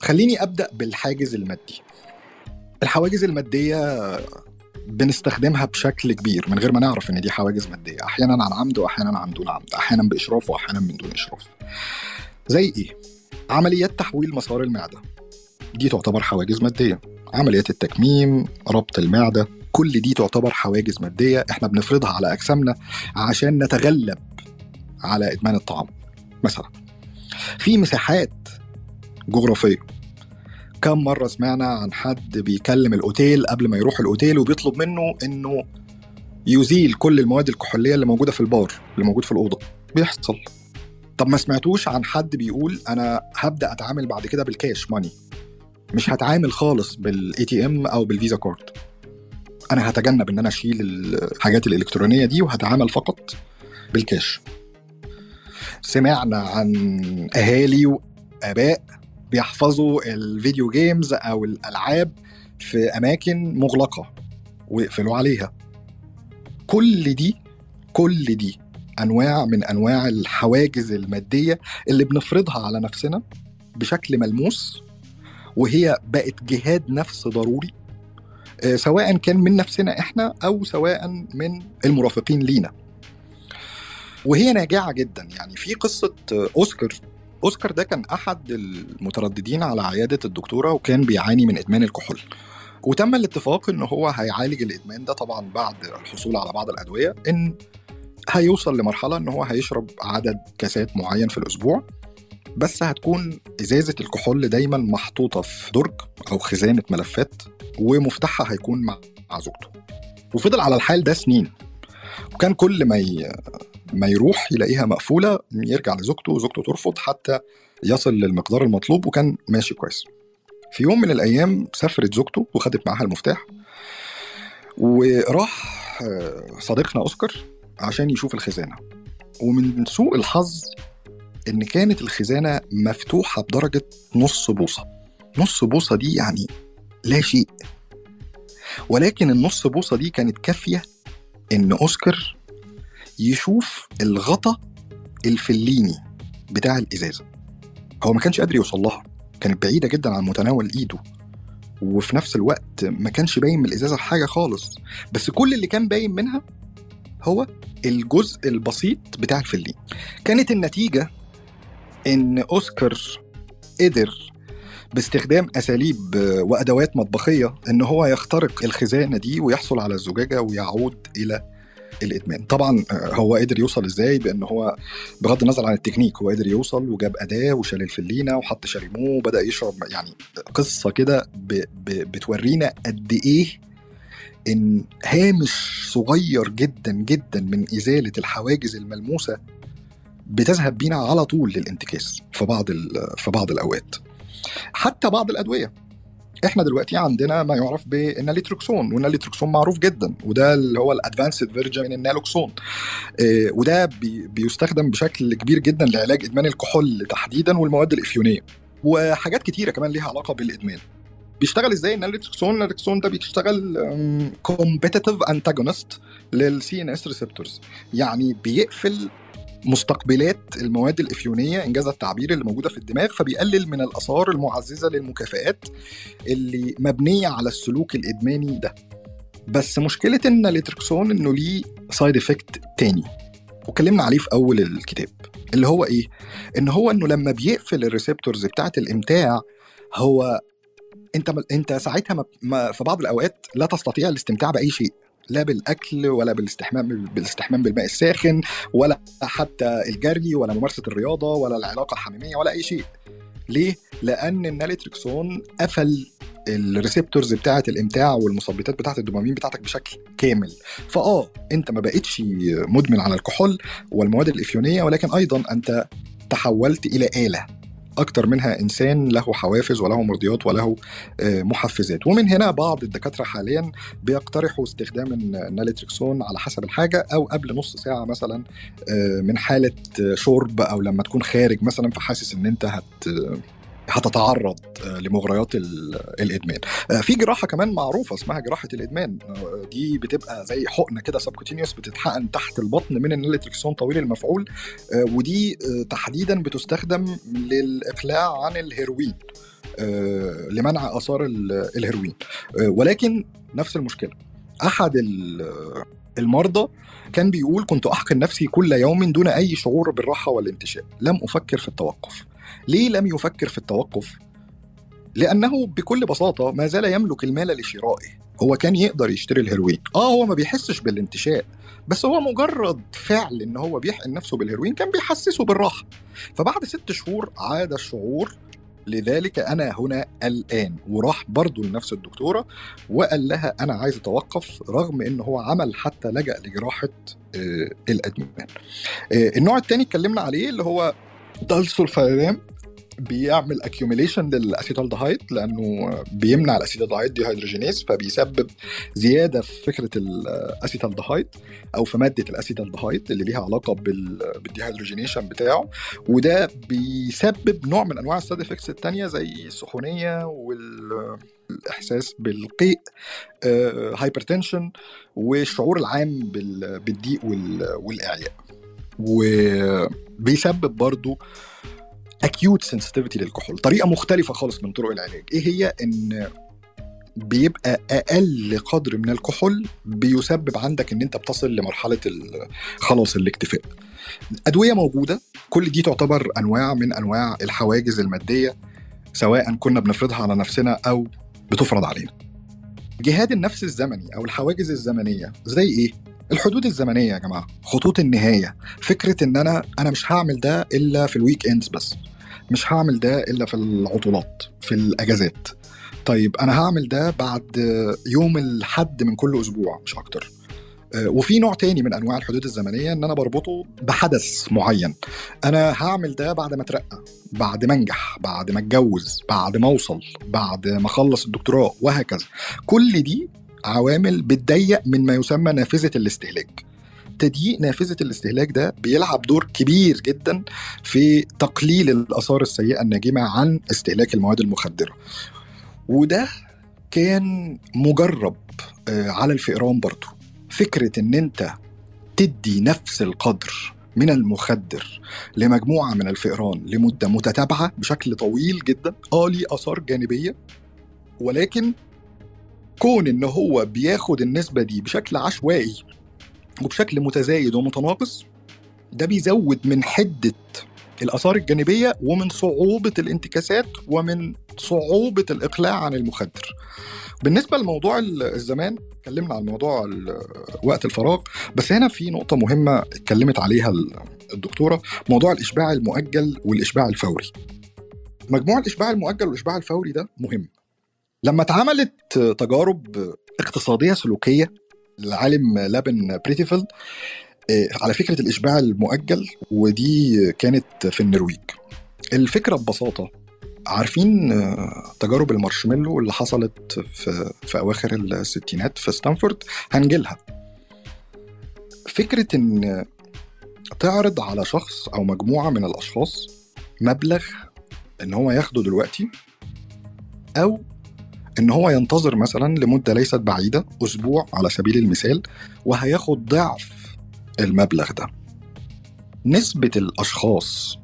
خليني أبدأ بالحاجز المادي. الحواجز المادية بنستخدمها بشكل كبير من غير ما نعرف إن دي حواجز مادية. أحيانا عن عمد واحيانا عن دون عمد. أحيانا بإشراف واحيانا من دون إشراف. زي إيه؟ عمليات تحويل مسار المعدة. دي تعتبر حواجز مادية. عمليات التكميم ربط المعدة كل دي تعتبر حواجز مادية. إحنا بنفرضها على أجسامنا عشان نتغلب على إدمان الطعام. مثلا. في مساحات جغرافية. كم مرة سمعنا عن حد بيكلم الأوتيل قبل ما يروح الأوتيل وبيطلب منه إنه يزيل كل المواد الكحولية اللي موجودة في البار اللي موجود في الأوضة. بيحصل. طب ما سمعتوش عن حد بيقول أنا هبدأ أتعامل بعد كده بالكاش ماني مش هتعامل خالص بال ATM أو بال Visa card. أنا هتجنب إن أنا أشيل الحاجات الإلكترونية دي وهتعامل فقط بالكاش سمعنا عن أهالي وآباء بيحفظوا ال video games أو الألعاب في أماكن مغلقة ويقفلوا عليها. كل دي كل دي أنواع من أنواع الحواجز المادية اللي بنفرضها على نفسنا بشكل ملموس وهي بقت جهاد نفس ضروري سواء كان من نفسنا إحنا أو سواء من المرافقين لينا. وهي ناجعة جدا. يعني في قصة أوسكار. أوسكار ده كان أحد المترددين على عيادة الدكتورة وكان بيعاني من إدمان الكحول. وتم الاتفاق إن هو هيعالج الإدمان ده طبعا بعد الحصول على بعض الأدوية إن هيوصل لمرحلة إن هو هيشرب عدد كاسات معين في الأسبوع. بس هتكون إزازة الكحول دايما محطوطة في درج أو خزانة ملفات ومفتاحها هيكون مع زوجته. وفضل على الحال ده سنين. وكان كل ما. ما يروح يلاقيها مقفولة يرجع لزوجته وزوجته ترفض حتى يصل للمقدار المطلوب وكان ماشي كويس. في يوم من الأيام سافرت زوجته وخدت معاها المفتاح وراح صديقنا أوسكار عشان يشوف الخزانة. ومن سوء الحظ إن كانت الخزانة مفتوحة بدرجة نص بوصة. نص بوصة دي يعني لا شيء. ولكن النص بوصة دي كانت كافية إن أوسكار يشوف الغطا الفليني بتاع الإزازة. هو ما كانش قادر يوصل لها كانت بعيدة جدا عن متناول إيده وفي نفس الوقت ما كانش باين من الإزازة حاجة خالص. بس كل اللي كان باين منها هو الجزء البسيط بتاع الفلين. كانت النتيجة إن أوسكار قدر باستخدام أساليب وأدوات مطبخية إن هو يخترق الخزانة دي ويحصل على الزجاجة ويعود إلى الإدمان. طبعا هو قدر يوصل إزاي؟ بأن هو بغض النظر عن التكنيك هو قدر يوصل وجاب أداة وشال الفلينة وحط شاليمو وبدأ يشرب يعني قصة كده. بتورينا قد إيه إن هامش صغير جدا جدا من إزالة الحواجز الملموسة بتذهب بينا على طول للانتكاس في بعض في بعض الأوقات. حتى بعض الأدوية. إحنا دلوقتي عندنا ما يعرف بال naltrexone وال naltrexone معروف جدا وده اللي هو ال advanced version من ال naloxone. آه وده بي بيستخدم بشكل كبير جدا لعلاج إدمان الكحول تحديدا والمواد الإفيونية. وحاجات كتيرة كمان ليها علاقة بالإدمان. بيشتغل إزاي ال naltrexone؟ ال naltrexone ده بيشتغل competitive antagonist لل CNS receptors يعني بيقفل مستقبلات المواد الإفيونية إن جاز التعبير اللي موجودة في الدماغ فبيقلل من الآثار المعززة للمكافئات اللي مبنية على السلوك الإدماني ده. بس مشكلة الناليتركسون إنه ليه side effect تاني. وكلمنا عليه في أول الكتاب اللي هو إيه؟ إن هو إنه لما بيقفل ال receptors بتاعة الإمتاع هو أنت أنت ساعتها ما في بعض الأوقات لا تستطيع الاستمتاع بأي شيء. لا بالأكل ولا بالاستحمام بالاستحمام بالماء الساخن ولا حتى الجري ولا ممارسة الرياضة ولا العلاقة الحميمية ولا أي شيء. ليه؟ لأن الناليتريكسون قفل ال receptors بتاعة الإمتاع والمثبطات بتاعة الدوبامين بتاعتك بشكل كامل. فآه أنت ما بقتش مدمن على الكحول والمواد الإفيونية ولكن أيضا أنت تحولت إلى آلة. أكتر منها إنسان له حوافز وله مرضيات وله محفزات. ومن هنا بعض الدكاترة حاليا بيقترحوا استخدام الناليتريكسون على حسب الحاجة أو قبل نص ساعة مثلا من حالة شرب أو لما تكون خارج مثلا فحاسس إن أنت هت هتتعرض لمغريات الإدمان. في جراحة كمان معروفة اسمها جراحة الإدمان. دي بتبقى زي حقنه كده subcutaneous بتتحقن تحت البطن من الناليتريكسون طويل المفعول ودي تحديدا بتستخدم للإقلاع عن الهيروين لمنع آثار الهيروين. ولكن نفس المشكلة. أحد المرضى كان بيقول كنت أحقن نفسي كل يوم دون أي شعور بالراحة والانتشاء لم أفكر في التوقف. ليه لم يفكر في التوقف؟ لأنه بكل بساطة ما زال يملك المال لشرائه. هو كان يقدر يشتري الهيروين. آه هو ما بيحسش بالانتشاء بس هو مجرد فعل إن هو بيحقن نفسه بالهيروين كان بيحسسه بالراحة. فبعد ست شهور عاد الشعور لذلك أنا هنا الآن. وراح برضه لنفس الدكتورة وقال لها أنا عايز أتوقف رغم إن هو عمل حتى لجأ لجراحة آه الادمان آه النوع الثاني اتكلمنا عليه اللي هو ال disulfiram بيعمل accumulation لل acetaldehyde لأنه بيمنع ال acetaldehyde dehydrogenase فبيسبب زيادة في فكرة ال acetaldehyde أو في مادة ال acetaldehyde اللي ليها علاقة بال dehydrogenation بتاعه. وده بيسبب نوع من أنواع ال side effects الثانية زي السخونية والإحساس بالقيء hypertension والشعور العام بالضيق والاعياء وبيسبب برضو acute sensitivity للكحول. طريقة مختلفة خالص من طرق العلاج. إيه هي؟ إن بيبقى أقل قدر من الكحول بيسبب عندك إن أنت بتصل لمرحلة خلاص الاكتفاء. أدوية موجودة. كل دي تعتبر أنواع من أنواع الحواجز المادية سواء كنا بنفرضها على نفسنا أو بتفرض علينا. جهاد النفس الزمني أو الحواجز الزمنية زي إيه؟ الحدود الزمنية يا جماعة خطوط النهاية فكرة إن أنا أنا مش هعمل ده إلا في ال weekends بس مش هعمل ده إلا في العطلات في الأجازات. طيب أنا هعمل ده بعد يوم الحد من كل أسبوع مش أكتر. وفي نوع تاني من أنواع الحدود الزمنية إن أنا بربطه بحدث معين. أنا هعمل ده بعد ما أترقى بعد ما أنجح بعد ما أتجوز بعد ما أوصل بعد ما أخلص الدكتوراه وهكذا. كل دي عوامل بتضيق من ما يسمى نافذة الاستهلاك. تضييق نافذة الاستهلاك ده بيلعب دور كبير جدا في تقليل الآثار السيئة الناجمة عن استهلاك المواد المخدرة. وده كان مجرب على الفئران برضه فكرة إن أنت تدي نفس القدر من المخدر لمجموعة من الفئران لمدة متتابعة بشكل طويل جدا آه ليه آثار جانبية ولكن كون إن هو بياخد النسبة دي بشكل عشوائي وبشكل متزايد ومتناقص ده بيزود من حدة الآثار الجانبية ومن صعوبة الانتكاسات ومن صعوبة الإقلاع عن المخدر. بالنسبة لموضوع الزمان اتكلمنا عن موضوع وقت الفراغ بس هنا في نقطة مهمة اتكلمت عليها الدكتورة موضوع الإشباع المؤجل والإشباع الفوري. مجموع الإشباع المؤجل والإشباع الفوري ده مهم. لما اتعملت تجارب اقتصادية سلوكية للعالم لابن بريتيفيلد على فكرة الإشباع المؤجل ودي كانت في النرويج. الفكرة ببساطة عارفين تجارب المارشميلو اللي حصلت في في أواخر الستينات في ستانفورد؟ هنجيلها. فكرة إن تعرض على شخص أو مجموعة من الأشخاص مبلغ إن هو ياخده دلوقتي أو إن هو ينتظر مثلا لمدة ليست بعيدة أسبوع على سبيل المثال وهياخد ضعف المبلغ ده. نسبة الأشخاص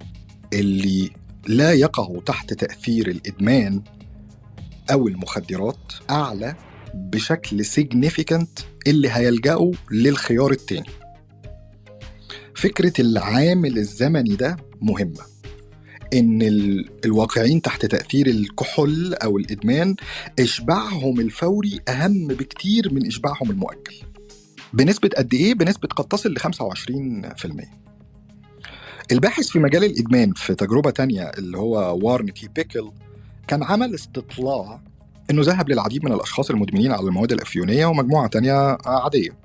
اللي لا يقعوا تحت تأثير الإدمان أو المخدرات أعلى بشكل significant اللي هيلجأوا للخيار التاني. فكرة العامل الزمني ده مهمة. إن الواقعين تحت تأثير الكحول أو الإدمان إشباعهم الفوري أهم بكتير من إشباعهم المؤجل. بنسبة قد إيه؟ بنسبة قد تصل ل 25% الباحث في مجال الإدمان في تجربة تانية اللي هو وارن كي بيكل كان عمل استطلاع إنه ذهب للعديد من الأشخاص المدمنين على المواد الأفيونية ومجموعة تانية عادية.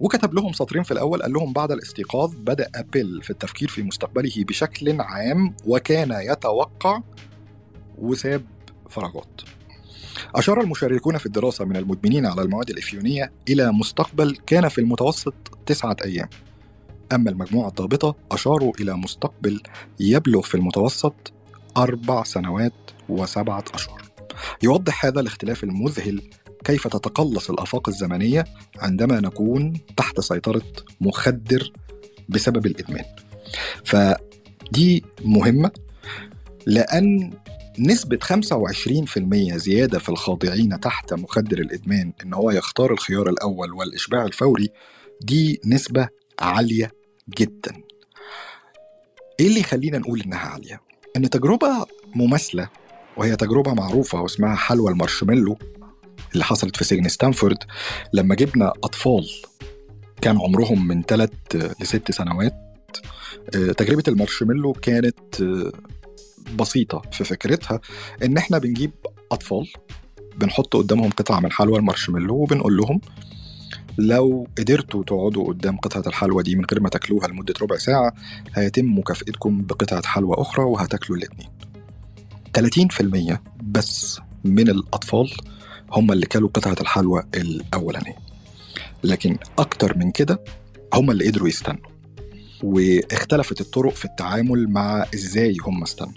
وكتب لهم سطرين في الأول قال لهم بعد الاستيقاظ بدأ بيل في التفكير في مستقبله بشكل عام وكان يتوقع وساب فراغات. أشار المشاركون في الدراسة من المدمنين على المواد الإفيونية إلى مستقبل كان في المتوسط تسعة أيام. أما المجموعة الضابطة أشاروا إلى مستقبل يبلغ في المتوسط أربع سنوات وسبعة أشهر. يوضح هذا الاختلاف المذهل كيف تتقلص الآفاق الزمنية عندما نكون تحت سيطرة مخدر بسبب الإدمان فدي مهمة لأن نسبة 25% زيادة في الخاضعين تحت مخدر الإدمان إن هو يختار الخيار الأول والإشباع الفوري دي نسبة عالية جدا إيه اللي يخلينا نقول إنها عالية؟ إن تجربة مماثلة وهي تجربة معروفة واسمها حلوى المارشميلو اللي حصلت في سجن ستانفورد لما جبنا أطفال كان عمرهم من ثلاث لست سنوات آه، تجربة المارشميلو كانت آه، بسيطة في فكرتها إن إحنا بنجيب أطفال بنحط قدامهم قطعة من حلوى المارشميلو وبنقول لهم لو قدرتوا تقعدوا قدام قطعة الحلوى دي من غير ما تاكلوها لمدة ربع ساعة هيتم مكافئتكم بقطعة حلوى أخرى وهتاكلوا الاتنين. 30% بس من الأطفال هم اللي كلوا قطعة الحلوى الأولانية. لكن أكتر من كده هم اللي قدروا يستنوا. واختلفت الطرق في التعامل مع إزاي هم استنوا.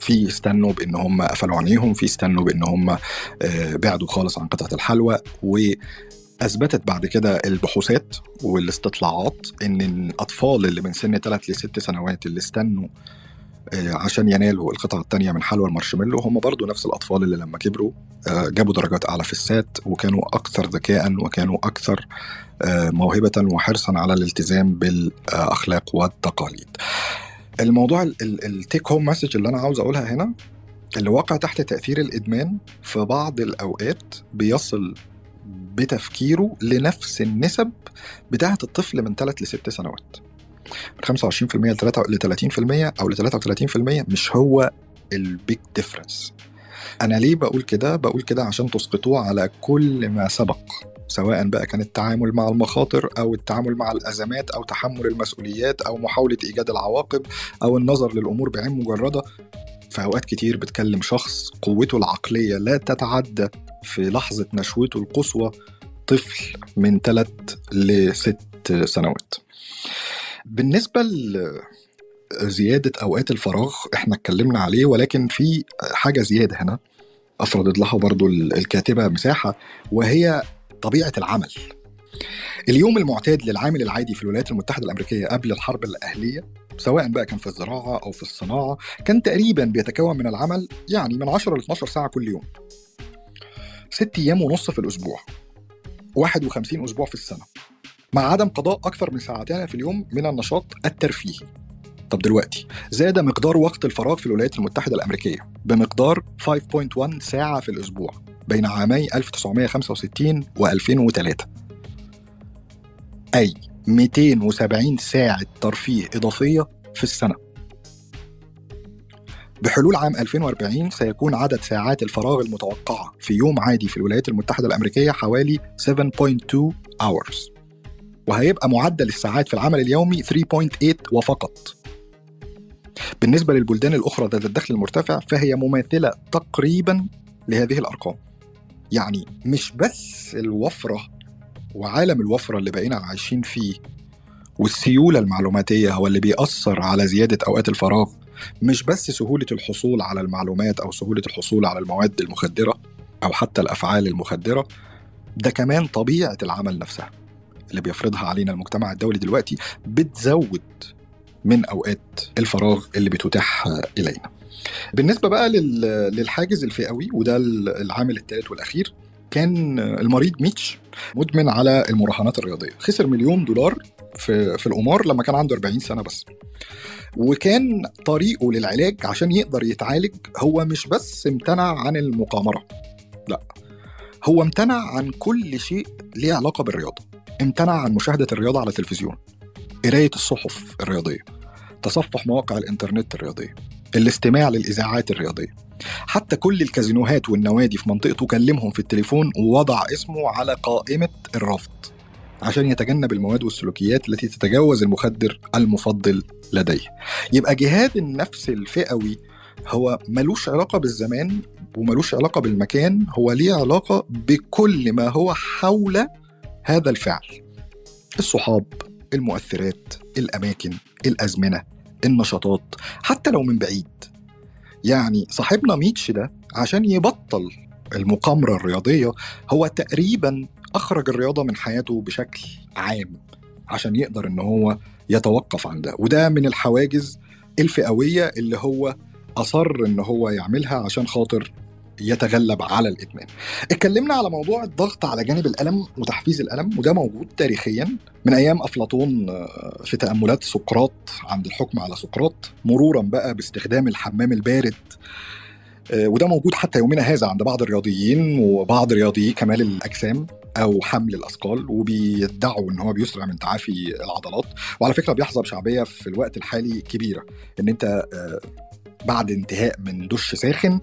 في استنوا بإن هم قفلوا عينيهم في استنوا بإن هم آه، بعدوا خالص عن قطعة الحلوى. وأثبتت بعد كده البحوثات والاستطلاعات إن الأطفال اللي من سن 3 ل 6 سنوات اللي استنوا عشان ينالوا القطعة الثانية من حلوى المارشميلو. هم برضو نفس الأطفال اللي لما كبروا آه، جابوا درجات أعلى في السات وكانوا أكثر ذكاء وكانوا أكثر آه، موهبة وحرصا على الالتزام بالأخلاق والتقاليد. الموضوع ال take home message اللي أنا عاوز أقولها هنا اللي واقع تحت تأثير الإدمان في بعض الأوقات بيصل بتفكيره لنفس النسب بتاعة الطفل من 3 ل 6 سنوات. من 25% ل 30% أو ل 33% مش هو ال big difference أنا ليه بقول كده؟ بقول كده عشان تسقطوه على كل ما سبق سواء بقى كان التعامل مع المخاطر أو التعامل مع الأزمات أو تحمل المسؤوليات أو محاولة إيجاد العواقب أو النظر للأمور بعين مجردة. في أوقات كتير بتكلم شخص قوته العقلية لا تتعدى في لحظة نشوته القصوى طفل من ثلاث لست سنوات. بالنسبة لزيادة أوقات الفراغ إحنا اتكلمنا عليه ولكن في حاجة زيادة هنا افرضت لها برضو الكاتبة مساحة وهي طبيعة العمل. اليوم المعتاد للعامل العادي في الولايات المتحدة الأمريكية قبل الحرب الأهلية سواء بقى كان في الزراعة أو في الصناعة كان تقريبا بيتكون من العمل يعني من 10 ل 12 ساعة كل يوم. ست أيام ونص في الأسبوع. 51 أسبوع في السنة. مع عدم قضاء أكثر من ساعتين في اليوم من النشاط الترفيهي. طب دلوقتي زاد مقدار وقت الفراغ في الولايات المتحدة الأمريكية بمقدار 5.1 ساعة في الأسبوع بين عامي 1965 و 2003 أي 270 ساعة ترفيه إضافية في السنة. بحلول عام 2040 سيكون عدد ساعات الفراغ المتوقعة في يوم عادي في الولايات المتحدة الأمريكية حوالي 7.2 hours. وهيبقى معدل الساعات في العمل اليومي 3.8 وفقط. بالنسبة للبلدان الأخرى ذات الدخل المرتفع فهي مماثلة تقريبا لهذه الأرقام. يعني مش بس الوفرة وعالم الوفرة اللي بقينا عايشين فيه والسيولة المعلوماتية هو اللي بيأثر على زيادة أوقات الفراغ مش بس سهولة الحصول على المعلومات أو سهولة الحصول على المواد المخدرة أو حتى الأفعال المخدرة ده كمان طبيعة العمل نفسها. اللي بيفرضها علينا المجتمع الدولي دلوقتي بتزود من أوقات الفراغ اللي بتتاح إلينا. بالنسبة بقى للحاجز الفئوي وده العامل الثالث والأخير كان المريض ميتش مدمن على المراهنات الرياضية. خسر مليون دولار في في القمار لما كان عنده 40 سنة بس. وكان طريقه للعلاج عشان يقدر يتعالج هو مش بس امتنع عن المقامرة لا هو امتنع عن كل شيء ليه علاقة بالرياضة. امتنع عن مشاهدة الرياضة على التلفزيون. قراية الصحف الرياضية. تصفح مواقع الإنترنت الرياضية. الاستماع للإذاعات الرياضية. حتى كل الكازينوهات والنوادي في منطقته كلمهم في التليفون ووضع اسمه على قائمة الرفض. عشان يتجنب المواد والسلوكيات التي تتجاوز المخدر المفضل لديه. يبقى جهاد النفس الفئوي هو ملوش علاقة بالزمان وملوش علاقة بالمكان هو ليه علاقة بكل ما هو حول هذا الفعل. الصحاب المؤثرات الأماكن الأزمنة النشاطات حتى لو من بعيد. يعني صاحبنا ميتش ده عشان يبطل المقامرة الرياضية هو تقريبا أخرج الرياضة من حياته بشكل عام عشان يقدر إن هو يتوقف عن ده. وده من الحواجز الفئوية اللي هو أصر إن هو يعملها عشان خاطر يتغلب على الإدمان. اتكلمنا على موضوع الضغط على جانب الألم وتحفيز الألم وده موجود تاريخيا. من أيام أفلاطون آه، في تأملات سقراط عند الحكم على سقراط مرورا بقى باستخدام الحمام البارد. آه، وده موجود حتى يومنا هذا عند بعض الرياضيين وبعض رياضيي كمال الأجسام أو حمل الأثقال وبيدعوا إن هو بيسرع من تعافي العضلات. وعلى فكرة بيحظى بشعبية في الوقت الحالي كبيرة إن أنت آه، بعد انتهاء من دش ساخن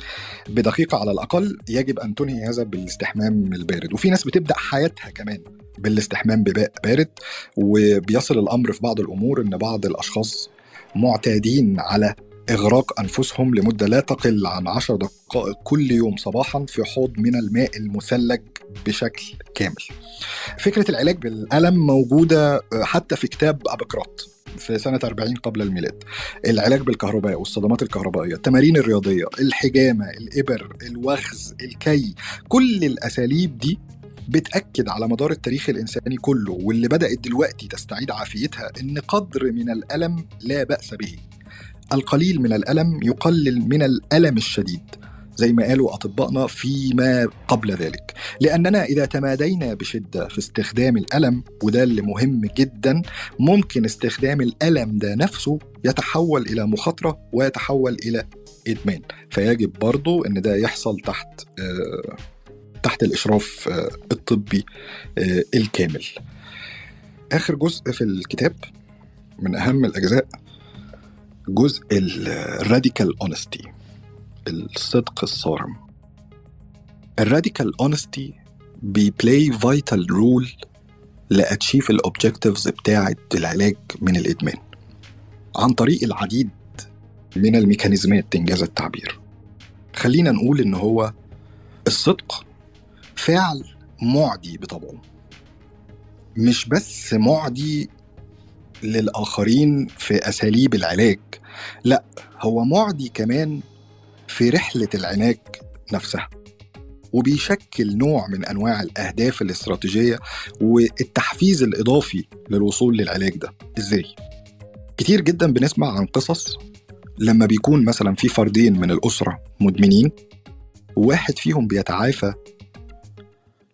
بدقيقة على الأقل يجب أن تنهي هذا بالاستحمام البارد. وفي ناس بتبدأ حياتها كمان بالاستحمام بماء بارد وبيصل الأمر في بعض الأمور إن بعض الأشخاص معتادين على إغراق أنفسهم لمدة لا تقل عن عشر دقائق كل يوم صباحا في حوض من الماء المثلج بشكل كامل. فكرة العلاج بالألم موجودة حتى في كتاب أبقراط في سنة 40 قبل الميلاد. العلاج بالكهرباء والصدمات الكهربائية التمارين الرياضية الحجامة الإبر الوخز الكي كل الأساليب دي بتأكد على مدار التاريخ الإنساني كله واللي بدأت دلوقتي تستعيد عافيتها إن قدر من الألم لا بأس به. القليل من الألم يقلل من الألم الشديد. زي ما قالوا أطبائنا فيما قبل ذلك. لأننا إذا تمادينا بشدة في استخدام الألم وده اللي مهم جدا ممكن استخدام الألم ده نفسه يتحول إلى مخاطرة ويتحول إلى إدمان. فيجب برضو أن ده يحصل تحت آه تحت الإشراف آه الطبي آه الكامل. آخر جزء في الكتاب من أهم الأجزاء جزء ال radical honesty الصدق الصارم. ال radical honesty بي play vital role ل achieve ال objectives بتاعة العلاج من الادمان عن طريق العديد من الميكانيزمات إن جاز التعبير. خلينا نقول إن هو الصدق فعل معدي بطبعه. مش بس معدي للآخرين في أساليب العلاج لا هو معدي كمان في رحلة العلاج نفسها وبيشكل نوع من أنواع الأهداف الاستراتيجية والتحفيز الإضافي للوصول للعلاج ده إزاي؟ كتير جدا بنسمع عن قصص لما بيكون مثلا في فردين من الأسرة مدمنين وواحد فيهم بيتعافى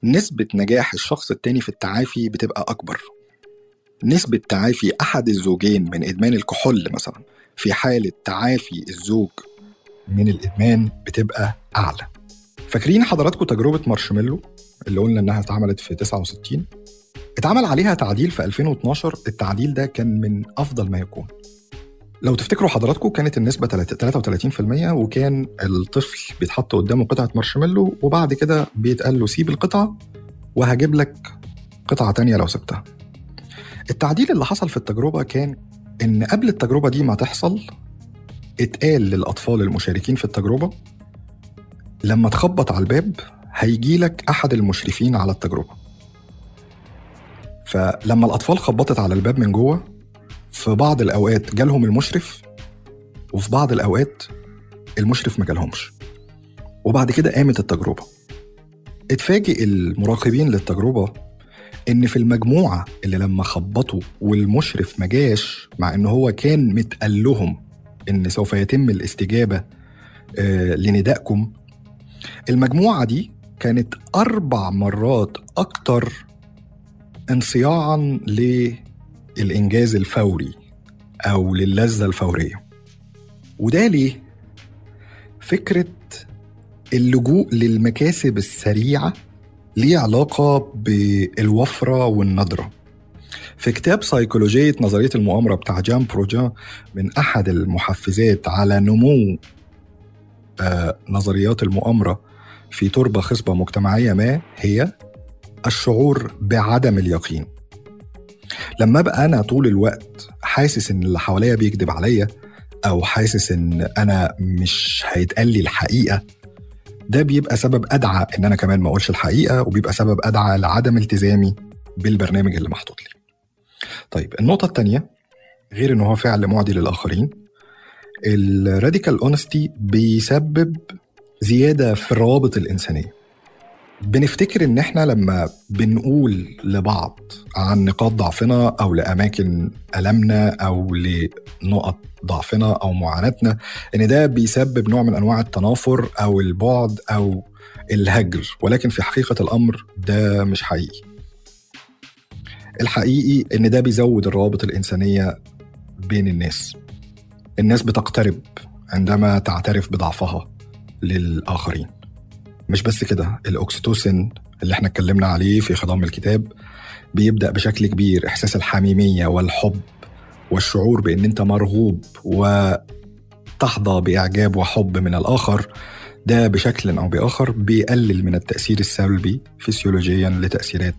نسبة نجاح الشخص التاني في التعافي بتبقى أكبر نسبة تعافي أحد الزوجين من إدمان الكحول مثلا في حالة تعافي الزوج من الإدمان بتبقى أعلى. فاكرين حضراتكم تجربة مارشميلو اللي قلنا إنها اتعملت في 69 اتعمل عليها تعديل في 2012 التعديل ده كان من أفضل ما يكون. لو تفتكروا حضراتكم كانت النسبة 33% وكان الطفل بيتحط قدامه قطعة مارشميلو وبعد كده بيتقال له سيب القطعة وهجيب لك قطعة تانية لو سبتها. التعديل اللي حصل في التجربة كان إن قبل التجربة دي ما تحصل اتقال للأطفال المشاركين في التجربة لما تخبط على الباب هيجي لك أحد المشرفين على التجربة. فلما الأطفال خبطت على الباب من جوه في بعض الأوقات جالهم المشرف وفي بعض الأوقات المشرف ما جالهمش. وبعد كده قامت التجربة. اتفاجئ المراقبين للتجربة إن في المجموعة اللي لما خبطوا والمشرف ما جاش مع إن هو كان متقال لهم إن سوف يتم الاستجابة آه لندائكم. المجموعة دي كانت أربع مرات أكتر انصياعا للإنجاز الفوري أو للذة الفورية. وده ليه؟ فكرة اللجوء للمكاسب السريعة ليه علاقة بالوفرة والندرة في كتاب سيكولوجية نظرية المؤامرة بتاع جان بروجان من أحد المحفزات على نمو آه نظريات المؤامرة في تربة خصبة مجتمعية ما هي الشعور بعدم اليقين لما أبقى أنا طول الوقت حاسس إن اللي حواليا بيكذب عليا أو حاسس إن أنا مش هيتقال لي الحقيقة ده بيبقى سبب أدعى إن أنا كمان ما أقولش الحقيقة وبيبقى سبب أدعى لعدم التزامي بالبرنامج اللي محطوط لي. طيب النقطة الثانية غير إن هو فعل معدي للاخرين الراديكال اونستي بيسبب زيادة في الروابط الإنسانية. بنفتكر إن إحنا لما بنقول لبعض عن نقاط ضعفنا أو لأماكن ألمنا أو لنقط ضعفنا أو معاناتنا إن ده بيسبب نوع من أنواع التنافر أو البعد أو الهجر ولكن في حقيقة الأمر ده مش حقيقي الحقيقي إن ده بيزود الروابط الإنسانية بين الناس. الناس بتقترب عندما تعترف بضعفها للآخرين. مش بس كده الأوكسيتوسين اللي إحنا اتكلمنا عليه في خضم الكتاب بيبدأ بشكل كبير إحساس الحميمية والحب والشعور بإن أنت مرغوب وتحظى بإعجاب وحب من الآخر. ده بشكل أو بآخر بيقلل من التأثير السلبي فسيولوجيا لتأثيرات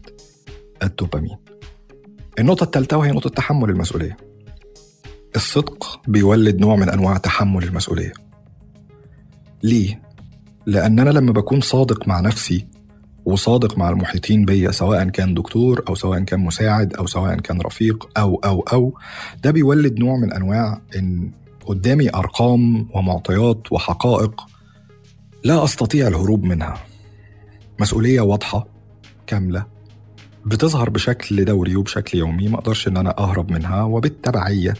الدوبامين. النقطة الثالثه وهي نقطة تحمل المسؤولية. الصدق بيولد نوع من أنواع تحمل المسؤولية. ليه؟ لأن أنا لما بكون صادق مع نفسي وصادق مع المحيطين بيا سواء كان دكتور أو سواء كان مساعد أو سواء كان رفيق أو أو أو ده بيولد نوع من أنواع إن قدامي أرقام ومعطيات وحقائق لا أستطيع الهروب منها. مسؤولية واضحة كاملة. بتظهر بشكل دوري وبشكل يومي ما أقدرش إن أنا أهرب منها وبالتبعية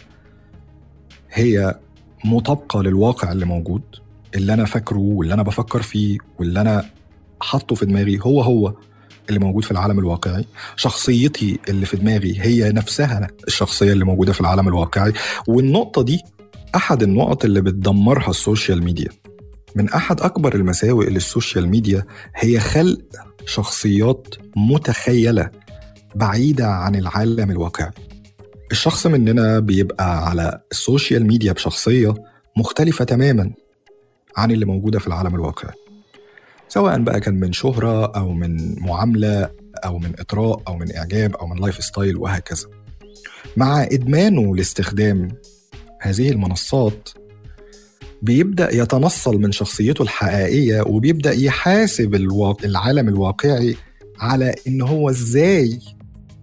هي مطابقة للواقع اللي موجود اللي أنا فاكره واللي أنا بفكر فيه واللي أنا حاطه في دماغي هو هو اللي موجود في العالم الواقعي. شخصيتي اللي في دماغي هي نفسها الشخصية اللي موجودة في العالم الواقعي. والنقطة دي أحد النقط اللي بتدمرها ال social media. من أحد أكبر المساوئ لل social media هي خلق شخصيات متخيلة بعيدة عن العالم الواقعي الشخص مننا بيبقى على ال social media بشخصية مختلفة تماما عن اللي موجودة في العالم الواقعي سواء بقى كان من شهرة أو من معاملة أو من إطراء أو من إعجاب أو من lifestyle وهكذا. مع إدمانه لاستخدام هذه المنصات بيبدأ يتنصل من شخصيته الحقيقية وبيبدأ يحاسب الواقع العالم الواقعي على إن هو إزاي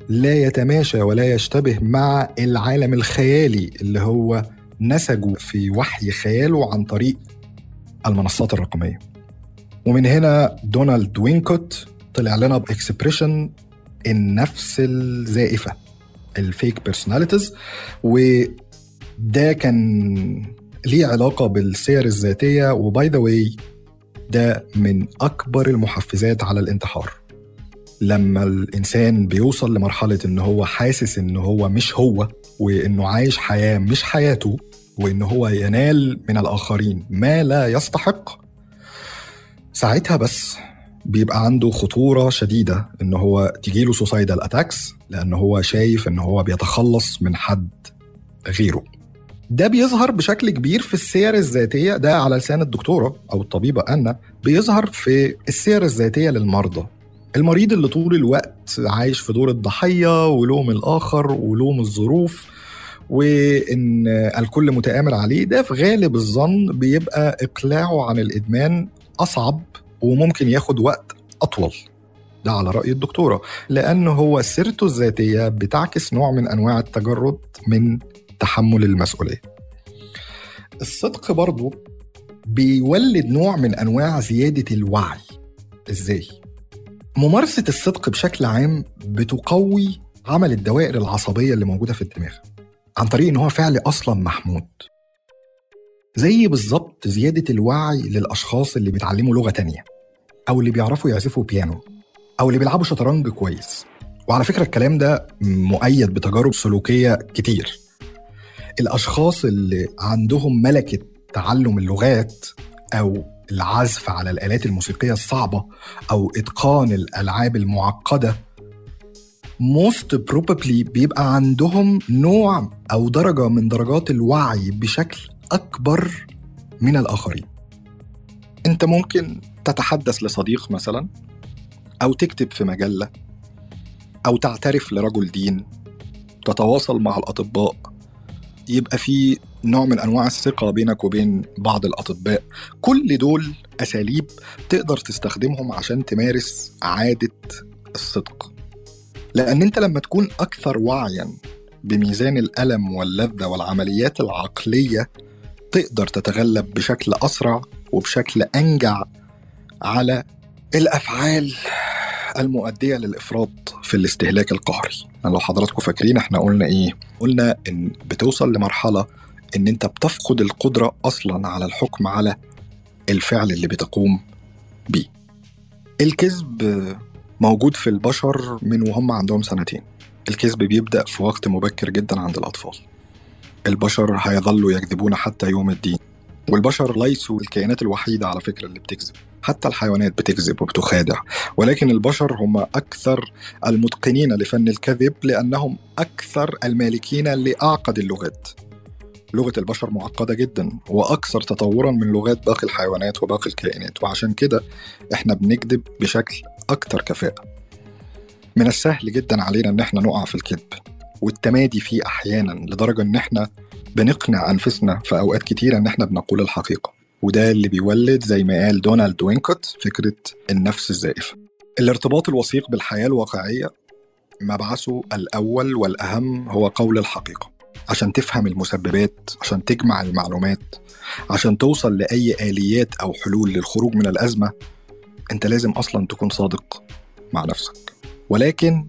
لا يتماشى ولا يتشابه مع العالم الخيالي اللي هو نسجه في وحي خياله عن طريق المنصات الرقمية. ومن هنا دونالد وينيكوت طلع لنا ب expression النفس الزائفة ال fake personalities وده كان ليه علاقة بالسير الذاتية. و by the way ده من أكبر المحفزات على الانتحار. لما الإنسان بيوصل لمرحلة إن هو حاسس إن هو مش هو وإنه عايش حياة مش حياته وإن هو ينال من الآخرين ما لا يستحق ساعتها بس بيبقى عنده خطورة شديدة إن هو تجيله suicidal attacks لأن هو شايف إن هو بيتخلص من حد غيره. ده بيظهر بشكل كبير في السير الذاتية ده على لسان الدكتورة أو الطبيبة آنا بيظهر في السير الذاتية للمرضى. المريض اللي طول الوقت عايش في دور الضحية ولوم الآخر ولوم الظروف وإن الكل متآمر عليه ده في غالب الظن بيبقى إقلاعه عن الإدمان أصعب وممكن ياخد وقت أطول. ده على رأي الدكتورة لأن هو سيرته الذاتية بتعكس نوع من أنواع التجرد من تحمل المسؤولية. الصدق برضو بيولد نوع من أنواع زيادة الوعي. إزاي؟ ممارسة الصدق بشكل عام بتقوي عمل الدوائر العصبية اللي موجودة في الدماغ عن طريق إن هو فعل أصلا محمود. زي بالظبط زيادة الوعي للأشخاص اللي بيتعلموا لغة تانية أو اللي بيعرفوا يعزفوا بيانو أو اللي بيلعبوا شطرنج كويس. وعلى فكرة الكلام ده مؤيد بتجارب سلوكية كتير. الأشخاص اللي عندهم ملكة تعلم اللغات أو العزف على الآلات الموسيقية الصعبة أو إتقان الألعاب المعقدة most probably بيبقى عندهم نوع أو درجة من درجات الوعي بشكل أكبر من الآخرين. أنت ممكن تتحدث لصديق مثلا أو تكتب في مجلة أو تعترف لرجل دين تتواصل مع الأطباء يبقى في نوع من أنواع الثقة بينك وبين بعض الأطباء. كل دول أساليب تقدر تستخدمهم عشان تمارس عادة الصدق. لأن أنت لما تكون أكثر وعيا بميزان الألم واللذة والعمليات العقلية تقدر تتغلب بشكل أسرع وبشكل أنجع على الأفعال. المؤدية للإفراط في الاستهلاك القهري. يعني لو حضراتكم فاكرين إحنا قلنا إيه؟ قلنا إن بتوصل لمرحلة إن أنت بتفقد القدرة أصلا على الحكم على الفعل اللي بتقوم بيه. الكذب موجود في البشر من وهم عندهم سنتين. الكذب بيبدأ في وقت مبكر جدا عند الأطفال. البشر هيظلوا يكذبون حتى يوم الدين. والبشر ليسوا الكائنات الوحيدة على فكرة اللي بتكذب. حتى الحيوانات بتكذب وبتخادع ولكن البشر هم أكثر المتقنين لفن الكذب لأنهم أكثر المالكين لأعقد اللغات. لغة البشر معقدة جدا وأكثر تطورا من لغات باقي الحيوانات وباقي الكائنات وعشان كده إحنا بنكذب بشكل أكثر كفاءة. من السهل جدا علينا إن إحنا نقع في الكذب والتمادي فيه أحيانا لدرجة إن إحنا بنقنع أنفسنا في أوقات كتيرة إن إحنا بنقول الحقيقة. وده اللي بيولد زي ما قال دونالد وينكوت فكرة النفس الزائفة. الارتباط الوثيق بالحياة الواقعية مبعثه الأول والأهم هو قول الحقيقة. عشان تفهم المسببات عشان تجمع المعلومات عشان توصل لأي آليات أو حلول للخروج من الأزمة أنت لازم أصلا تكون صادق مع نفسك. ولكن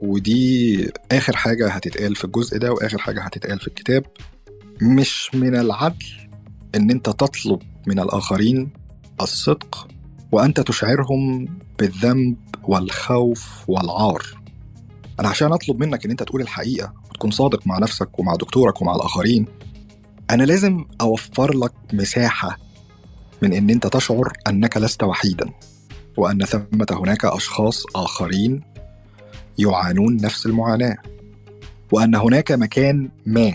ودي آخر حاجة هتتقال في الجزء ده وآخر حاجة هتتقال في الكتاب مش من العدل إن أنت تطلب من الآخرين الصدق وأنت تشعرهم بالذنب والخوف والعار. أنا عشان أطلب منك إن أنت تقول الحقيقة وتكون صادق مع نفسك ومع دكتورك ومع الآخرين أنا لازم أوفر لك مساحة من إن أنت تشعر أنك لست وحيدا وأن ثمة هناك أشخاص آخرين يعانون نفس المعاناة وأن هناك مكان ما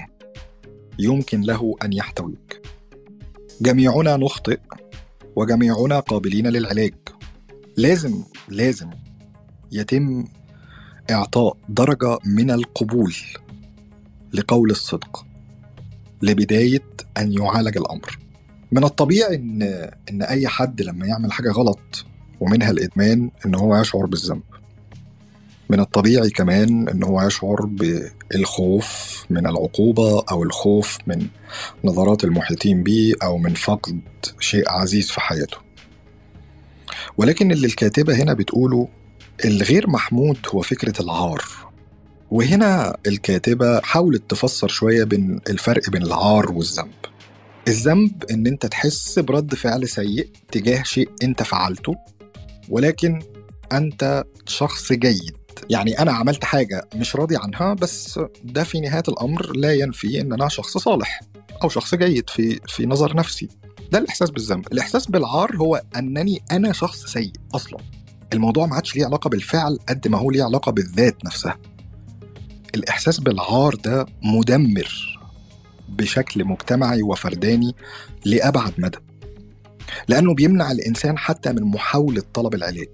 يمكن له أن يحتويك. جميعنا نخطئ وجميعنا قابلين للعلاج. لازم لازم يتم إعطاء درجة من القبول لقول الصدق لبداية أن يعالج الأمر. من الطبيعي إن إن أي حد لما يعمل حاجة غلط ومنها الإدمان إن هو يشعر بالذنب. من الطبيعي كمان إن هو يشعر بالخوف من العقوبة أو الخوف من نظرات المحيطين به أو من فقد شيء عزيز في حياته. ولكن اللي الكاتبة هنا بتقوله الغير محمود هو فكرة العار. وهنا الكاتبة حاولت تفسر شوية بين الفرق بين العار والذنب. الذنب إن أنت تحس برد فعل سيء تجاه شيء أنت فعلته ولكن أنت شخص جيد. يعني أنا عملت حاجة مش راضي عنها بس ده في نهاية الأمر لا ينفي إن أنا شخص صالح أو شخص جيد في في نظر نفسي. ده الإحساس بالذنب. الإحساس بالعار هو أنني أنا شخص سيء أصلا. الموضوع ما عادش ليه علاقة بالفعل قد ما هو ليه علاقة بالذات نفسها. الإحساس بالعار ده مدمر بشكل مجتمعي وفرداني لأبعد مدى. لأنه بيمنع الإنسان حتى من محاولة طلب العلاج.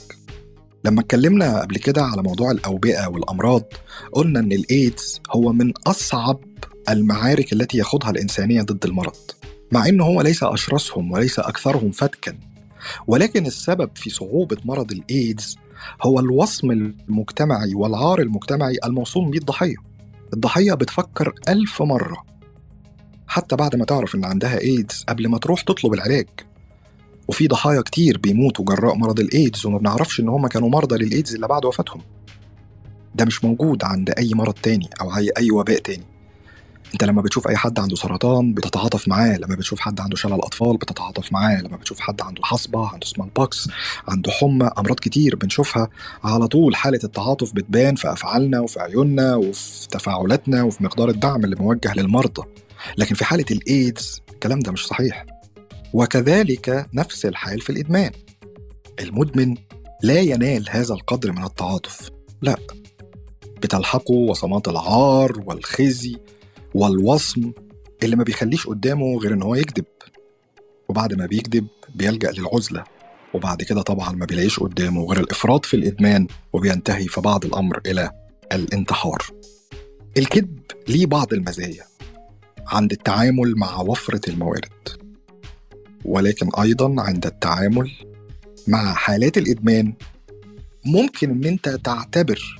لما اتكلمنا قبل كده على موضوع الأوبئة والأمراض قلنا إن الإيدز هو من أصعب المعارك التي يخوضها الإنسانية ضد المرض مع إنه هو ليس أشرسهم وليس أكثرهم فتكا. ولكن السبب في صعوبة مرض الإيدز هو الوصم المجتمعي والعار المجتمعي الموصوم به الضحية. الضحية بتفكر ألف مرة حتى بعد ما تعرف إن عندها إيدز قبل ما تروح تطلب العلاج. وفي ضحايا كتير بيموتوا جراء مرض الإيدز وما بنعرفش إن هم كانوا مرضى للإيدز إلا بعد وفاتهم. ده مش موجود عند أي مرض تاني أو أي أي وباء تاني. أنت لما بتشوف أي حد عنده سرطان بتتعاطف معاه لما بتشوف حد عنده شلل اطفال بتتعاطف معاه لما بتشوف حد عنده حصبة عنده سمال بوكس عنده حمى أمراض كتير بنشوفها على طول حالة التعاطف بتبان في أفعالنا وفي عيوننا وفي تفاعلاتنا وفي مقدار الدعم اللي موجه للمرضى. لكن في حالة الإيدز الكلام ده مش صحيح. وكذلك نفس الحال في الإدمان. المدمن لا ينال هذا القدر من التعاطف. لا. بتلحقه وصمات العار والخزي والوصم اللي ما بيخليش قدامه غير إن هو يكذب. وبعد ما بيكذب بيلجأ للعزلة. وبعد كده طبعا ما بيلاقيش قدامه غير الإفراط في الإدمان وبينتهي في بعض الأمر إلى الانتحار. الكذب ليه بعض المزايا. عند التعامل مع وفرة الموارد. ولكن أيضا عند التعامل مع حالات الإدمان ممكن إن أنت تعتبر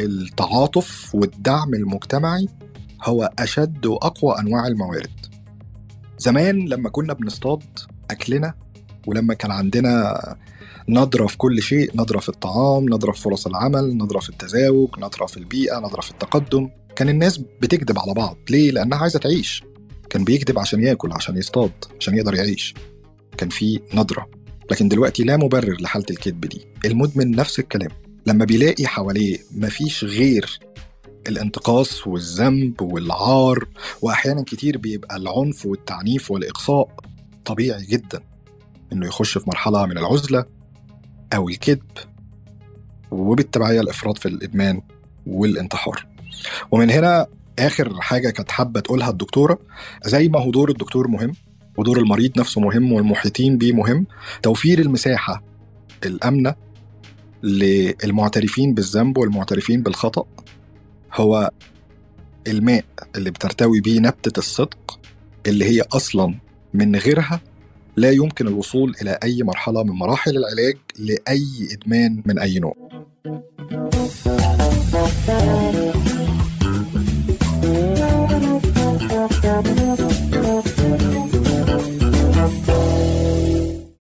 التعاطف والدعم المجتمعي هو أشد وأقوى أنواع الموارد. زمان لما كنا بنصطاد أكلنا ولما كان عندنا نظرة في كل شيء نظرة في الطعام نظرة في فرص العمل نظرة في التزاوج نظرة في البيئة نظرة في التقدم كان الناس بتكذب على بعض. ليه؟ لأنها عايزة تعيش. كان بيكذب عشان ياكل عشان يصطاد عشان يقدر يعيش. كان في نظرة لكن دلوقتي لا مبرر لحالة الكذب دي. المدمن نفس الكلام. لما بيلاقي حواليه مفيش غير الانتقاص والذنب والعار وأحيانا كتير بيبقى العنف والتعنيف والإقصاء طبيعي جدا. إنه يخش في مرحلة من العزلة أو الكذب وبالتبعية الإفراط في الإدمان والانتحار. ومن هنا آخر حاجة كانت حابة تقولها الدكتورة زي ما هو دور الدكتور مهم ودور المريض نفسه مهم والمحيطين بيه مهم توفير المساحة الآمنة للمعترفين بالذنب والمعترفين بالخطأ هو الماء اللي بترتوي بيه نبتة الصدق اللي هي أصلا من غيرها لا يمكن الوصول إلى أي مرحلة من مراحل العلاج لأي إدمان من أي نوع.